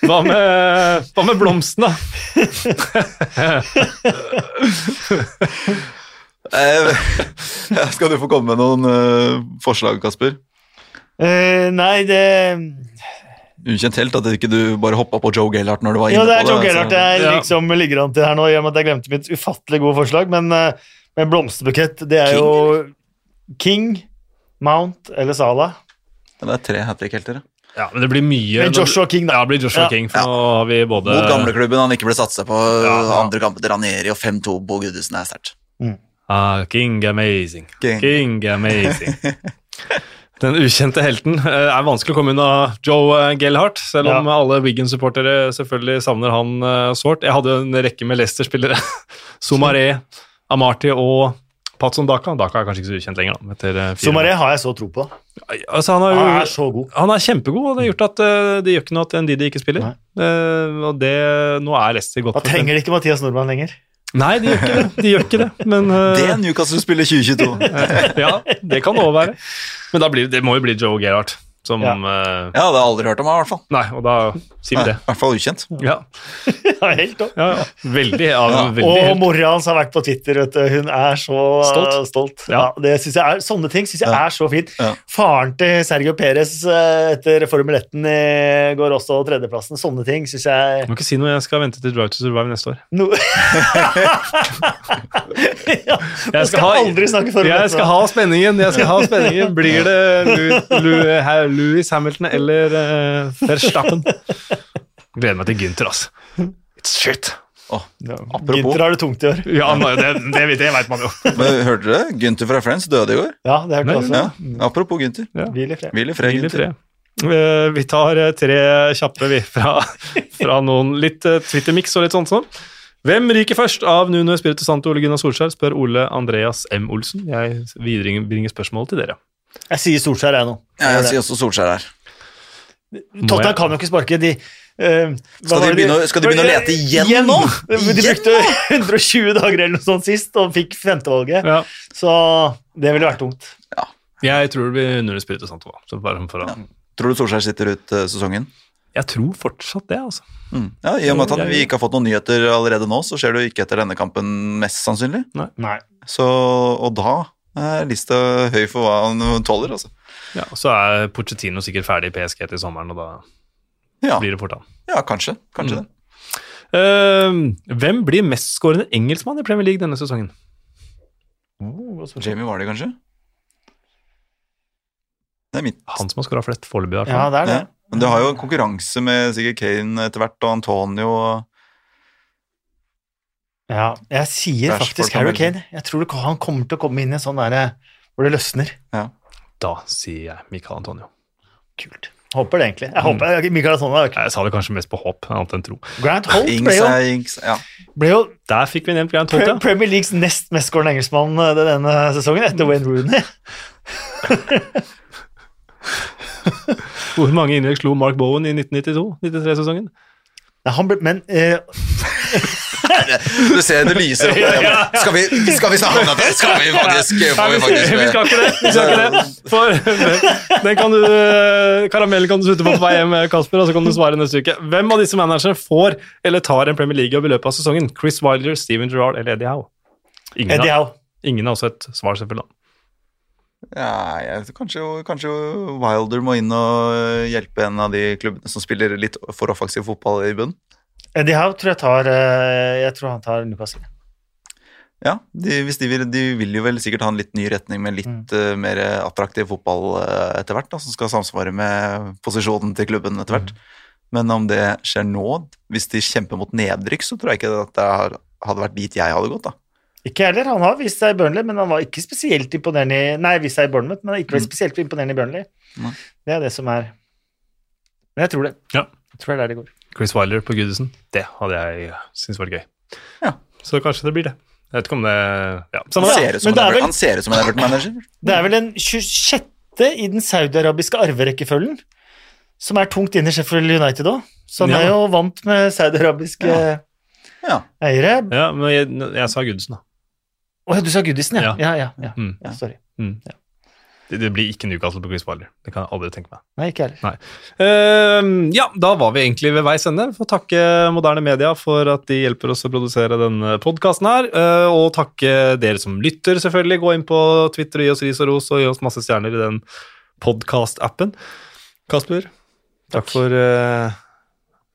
[SPEAKER 1] hva, med, hva med blomsten, da?
[SPEAKER 3] Eh, skal du få komme med noen eh, forslag, Kasper?
[SPEAKER 2] Eh, nei, det
[SPEAKER 3] Ukjent helt at ikke du bare hoppa på Joe Gellart når du var inne på det.
[SPEAKER 2] Ja, det er Joe
[SPEAKER 3] Gellart
[SPEAKER 2] jeg
[SPEAKER 1] Ja.
[SPEAKER 2] liksom ligger an til her nå, i og med at jeg glemte mitt ufattelig gode forslag. Men, eh, men blomsterbukett, det er
[SPEAKER 3] King,
[SPEAKER 2] jo King, Mount eller Sala.
[SPEAKER 3] Men det er tre hat trick-helter. ja.
[SPEAKER 1] Ja, men det blir mye
[SPEAKER 2] Men Joshua King, da.
[SPEAKER 1] Ja, det blir Joshua
[SPEAKER 2] Ja.
[SPEAKER 1] King, for nå har vi både
[SPEAKER 3] Mot gamleklubben han ikke ble satsa på.
[SPEAKER 1] Ja.
[SPEAKER 3] Andre kamper til Ranieri og 5-2 Bo Gudesen er sterkt.
[SPEAKER 1] ah, King amazing.
[SPEAKER 3] King.
[SPEAKER 1] King amazing. Den ukjente helten Det er vanskelig å komme unna Joe Gellhart, Gellhardt, selv om
[SPEAKER 2] Ja.
[SPEAKER 1] alle Wigan-supportere selvfølgelig savner han eh, sårt. Jeg hadde en rekke med Leicester-spillere. Somaré, Amarty og Patson Daka. Daka er kanskje ikke så ukjent lenger, da. Etter eh,
[SPEAKER 2] Somaré har jeg så tro på.
[SPEAKER 1] Altså, han, har
[SPEAKER 2] Han er så god.
[SPEAKER 1] han er kjempegod, og det har gjort at uh, det gjør ikke noe at Ndidi ikke spiller. Uh, og det, nå er Leicester godt
[SPEAKER 2] Da trenger de ikke Mathias Nordmann lenger.
[SPEAKER 1] Nei, de gjør ikke det. De gjør ikke det, men uh,
[SPEAKER 3] Det er Newcastle-spillet 2022.
[SPEAKER 1] Ja, det kan det òg være. Men da blir, det må jo bli Joe Gerhardt som
[SPEAKER 2] Ja.
[SPEAKER 3] Uh, jeg jeg aldri hørt om, i hvert fall.
[SPEAKER 1] Nei, og da sier vi det.
[SPEAKER 3] I hvert fall ukjent.
[SPEAKER 1] Ja,
[SPEAKER 2] Ja, helt opp.
[SPEAKER 1] ja, ja. Veldig. Ja,
[SPEAKER 3] Ja.
[SPEAKER 1] veldig
[SPEAKER 2] Og
[SPEAKER 1] helt.
[SPEAKER 2] mora hans har vært på Twitter. Vet du. Hun er så
[SPEAKER 1] Stolt.
[SPEAKER 2] uh, stolt.
[SPEAKER 1] Ja.
[SPEAKER 2] Ja. det synes jeg er, sånne ting syns jeg
[SPEAKER 3] Ja.
[SPEAKER 2] er så fint.
[SPEAKER 3] Ja.
[SPEAKER 2] Faren til Sergio Perez uh, etter Formel 1 går også tredjeplassen. Sånne ting syns jeg
[SPEAKER 1] Du må ikke si noe, jeg skal vente til Drive to Survive neste år.
[SPEAKER 2] no ja,
[SPEAKER 1] Jeg skal
[SPEAKER 2] skal
[SPEAKER 1] ha-
[SPEAKER 2] aldri snakke Formel 1.
[SPEAKER 1] Jeg skal ha spenningen! jeg skal ha spenningen. Blir det Lu, Lu, Louis Hamilton eller uh, Verstappen? Gleder meg til Gynter, altså. It's shit.
[SPEAKER 3] Oh,
[SPEAKER 2] Ja.
[SPEAKER 3] Apropos.
[SPEAKER 2] Gynter har det tungt i år.
[SPEAKER 1] Ja, nå- det, det, vet- det vet man jo.
[SPEAKER 3] Men Hørte dere? Gynter fra Friends døde i går.
[SPEAKER 2] Ja, det hørte jeg også.
[SPEAKER 3] Ja. Apropos Gynter.
[SPEAKER 1] Ja.
[SPEAKER 2] Hvil i fred.
[SPEAKER 3] Hvil i fred,
[SPEAKER 1] Hvil i fred. Eh, Vi tar eh, tre kjappe vi, fra, fra noen litt Twitter-mix og litt sånt sånn. Hvem ryker først av Nuno Espirito Santo og Ole Gunnar Solskjær, spør Ole Andreas M. Olsen. Jeg viderebringer spørsmålet til dere.
[SPEAKER 2] Jeg sier Solskjær, jeg nå.
[SPEAKER 3] Ja, jeg sier også Solskjær her.
[SPEAKER 2] Tottenham kan jo ikke sparke. De, uh,
[SPEAKER 3] Skal de begynne skal de begynne å lete igjen nå?
[SPEAKER 2] De brukte 120 dager eller noe sånt sist og fikk femtevalget.
[SPEAKER 1] Ja.
[SPEAKER 2] Så det ville vært tungt.
[SPEAKER 1] Jeg tror det blir Espirito Santo. da, så for å-
[SPEAKER 3] Tror du Solskjær sitter ut uh, sesongen?
[SPEAKER 1] Jeg tror fortsatt det, altså.
[SPEAKER 3] Mm. Ja, I og med at han, vi ikke har fått noen nyheter allerede nå, så skjer det jo ikke etter denne kampen, mest sannsynlig.
[SPEAKER 2] Nei.
[SPEAKER 3] Så, og da er lista høy for hva han tåler, altså.
[SPEAKER 1] Ja, og så er Pochettino sikkert ferdig i PSG til sommeren, og da
[SPEAKER 3] Ja,
[SPEAKER 1] blir det fort han.
[SPEAKER 3] ja kanskje. Kanskje
[SPEAKER 1] Mm.
[SPEAKER 3] det.
[SPEAKER 1] Uh, hvem blir mestskårende engelskmann i Premier League denne sesongen?
[SPEAKER 3] Jamie Vardy, kanskje? Det er mitt.
[SPEAKER 1] Han som har skåra flest foreløpig. i hvert
[SPEAKER 2] Ja, det er det.
[SPEAKER 3] Ja. Men du har jo konkurranse med sikkert Kane etter hvert, og Antonio og
[SPEAKER 2] Ja, jeg sier
[SPEAKER 3] Rashford
[SPEAKER 2] faktisk Harry. Kane. Jeg tror han kommer til å komme inn i en sånn derre hvor det løsner.
[SPEAKER 1] Da sier jeg Michael Antonio.
[SPEAKER 2] Kult. Håper det, egentlig. Jeg håper Michael Antonio er
[SPEAKER 1] Jeg sa det kanskje mest på håp, annet enn tro.
[SPEAKER 2] Grant Holt ble jo,
[SPEAKER 3] Ings, ja.
[SPEAKER 2] ble jo
[SPEAKER 1] Der fikk vi nevnt Grant Holt, ja.
[SPEAKER 2] Premier Leagues nest mestskårende engelskmann eh, denne sesongen, etter Wayne Rooney.
[SPEAKER 1] Hvor mange innlegg slo Mark Bowen i 1992-93-sesongen?
[SPEAKER 2] Nei, han ble, men eh,
[SPEAKER 3] Du ser det lyser opp. der. Skal vi, skal vi snakke om dette? Skal vi faktisk, får vi faktisk
[SPEAKER 1] vi skal ikke det. Vi skal ikke det. For den kan du, eh, karamellen kan du slutte på på vei hjem, Kasper, og så kan du svare neste uke. Hvem av disse managerne får eller tar en Premier League-jobb i løpet av sesongen? Chris Wilder, Steven Gerrard eller Eddie Howe? Ingen,
[SPEAKER 2] Eddie Howe.
[SPEAKER 1] ingen har også et svar, selvfølgelig.
[SPEAKER 3] Ja, jeg, kanskje, kanskje Wilder må inn og hjelpe en av de klubbene som spiller litt for offensiv fotball i bunnen.
[SPEAKER 2] Eddie Howe tror jeg tar eh, Jeg tror han tar Newcastle.
[SPEAKER 3] Ja, de, de, vil, de vil jo vel sikkert ha en litt ny retning med litt eh, mer attraktiv fotball uh, etter hvert, da, som skal samsvare med posisjonen til klubben etter hvert. Men om det skjer nå, hvis de kjemper mot nedrykk, så tror jeg ikke at det hadde vært dit jeg hadde gått, da.
[SPEAKER 2] Ikke heller. Han har vist seg i Burnley, men han var ikke spesielt imponerende i Nei, vist seg i Bournemouth, men han ikke vært spesielt imponerende i Burnley.
[SPEAKER 3] Nei.
[SPEAKER 2] Det er det som er Men jeg tror det.
[SPEAKER 1] Ja.
[SPEAKER 2] Jeg tror det er der det går.
[SPEAKER 1] Chris Wilder på Goodison, det hadde jeg syntes var gøy.
[SPEAKER 3] Ja.
[SPEAKER 1] Så kanskje det blir det. Jeg vet ikke om det ja. Samme
[SPEAKER 3] Han ser det. som
[SPEAKER 2] det er vel-
[SPEAKER 3] han ser ut som en Everton-manager.
[SPEAKER 2] Det er vel den 26. i den saudiarabiske arverekkefølgen, som er tungt inn i Sheffield United òg. Så han
[SPEAKER 1] Ja.
[SPEAKER 2] er jo vant med saudiarabiske
[SPEAKER 3] Ja.
[SPEAKER 2] eiere.
[SPEAKER 1] Ja, men jeg, jeg sa Goodison, da.
[SPEAKER 2] Å, du sa Goodison, ja.
[SPEAKER 1] Ja.
[SPEAKER 2] Ja, ja, ja.
[SPEAKER 1] Mm.
[SPEAKER 2] ja sorry.
[SPEAKER 1] Det, det blir ikke Newcastle på Chris Wilder. Det kan jeg aldri tenke meg.
[SPEAKER 2] Nei, ikke heller.
[SPEAKER 1] Ehm, ja, da var vi egentlig ved veis ende. Får takke moderne media for at de hjelper oss å produsere denne podkasten her. Uh, og takke dere som lytter, selvfølgelig. Gå inn på Twitter og gi oss ris og ros, og gi oss masse stjerner i den podkast-appen. Kasper, takk for uh,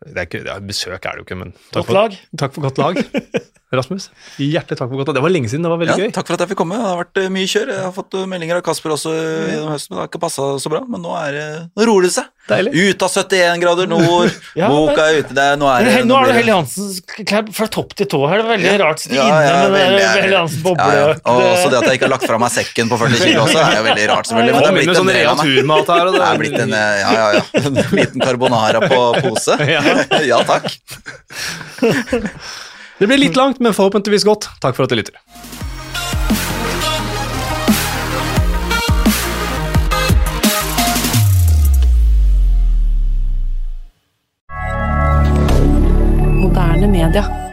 [SPEAKER 1] det er ikke, ja, Besøk er det jo ikke, men takk for,
[SPEAKER 2] lag.
[SPEAKER 1] takk for godt lag. Rasmus, hjertelig takk for godt. Det var lenge siden, det var veldig
[SPEAKER 3] Ja,
[SPEAKER 1] gøy.
[SPEAKER 3] takk for at jeg fikk komme. Det har vært eh, mye kjør. Jeg har fått eh, meldinger av Kasper også eh, gjennom høsten, men det har ikke passa så bra. Men nå, er, nå roer det seg.
[SPEAKER 1] Deilig.
[SPEAKER 3] Ut av 71 grader nord,
[SPEAKER 2] Ja,
[SPEAKER 3] boka er ute der, nå er det
[SPEAKER 2] nå er det Helly Hansens klær fra topp til tå her. Det er veldig rart ja, ja, inne med
[SPEAKER 3] veldig,
[SPEAKER 2] Helly Hansen
[SPEAKER 3] ja, ja. Og også det at jeg ikke har lagt fra meg sekken på 40 kilo også, er jo veldig rart, selvfølgelig. Men det er blitt en
[SPEAKER 1] sånn
[SPEAKER 3] del
[SPEAKER 1] real
[SPEAKER 3] av meg.
[SPEAKER 1] turmat her.
[SPEAKER 3] Det er blitt en, ja, ja, ja. En liten carbonara på pose.
[SPEAKER 1] Ja.
[SPEAKER 3] Ja takk.
[SPEAKER 1] Det blir litt langt, men forhåpentligvis godt. Takk for at du lytter. Moderne media.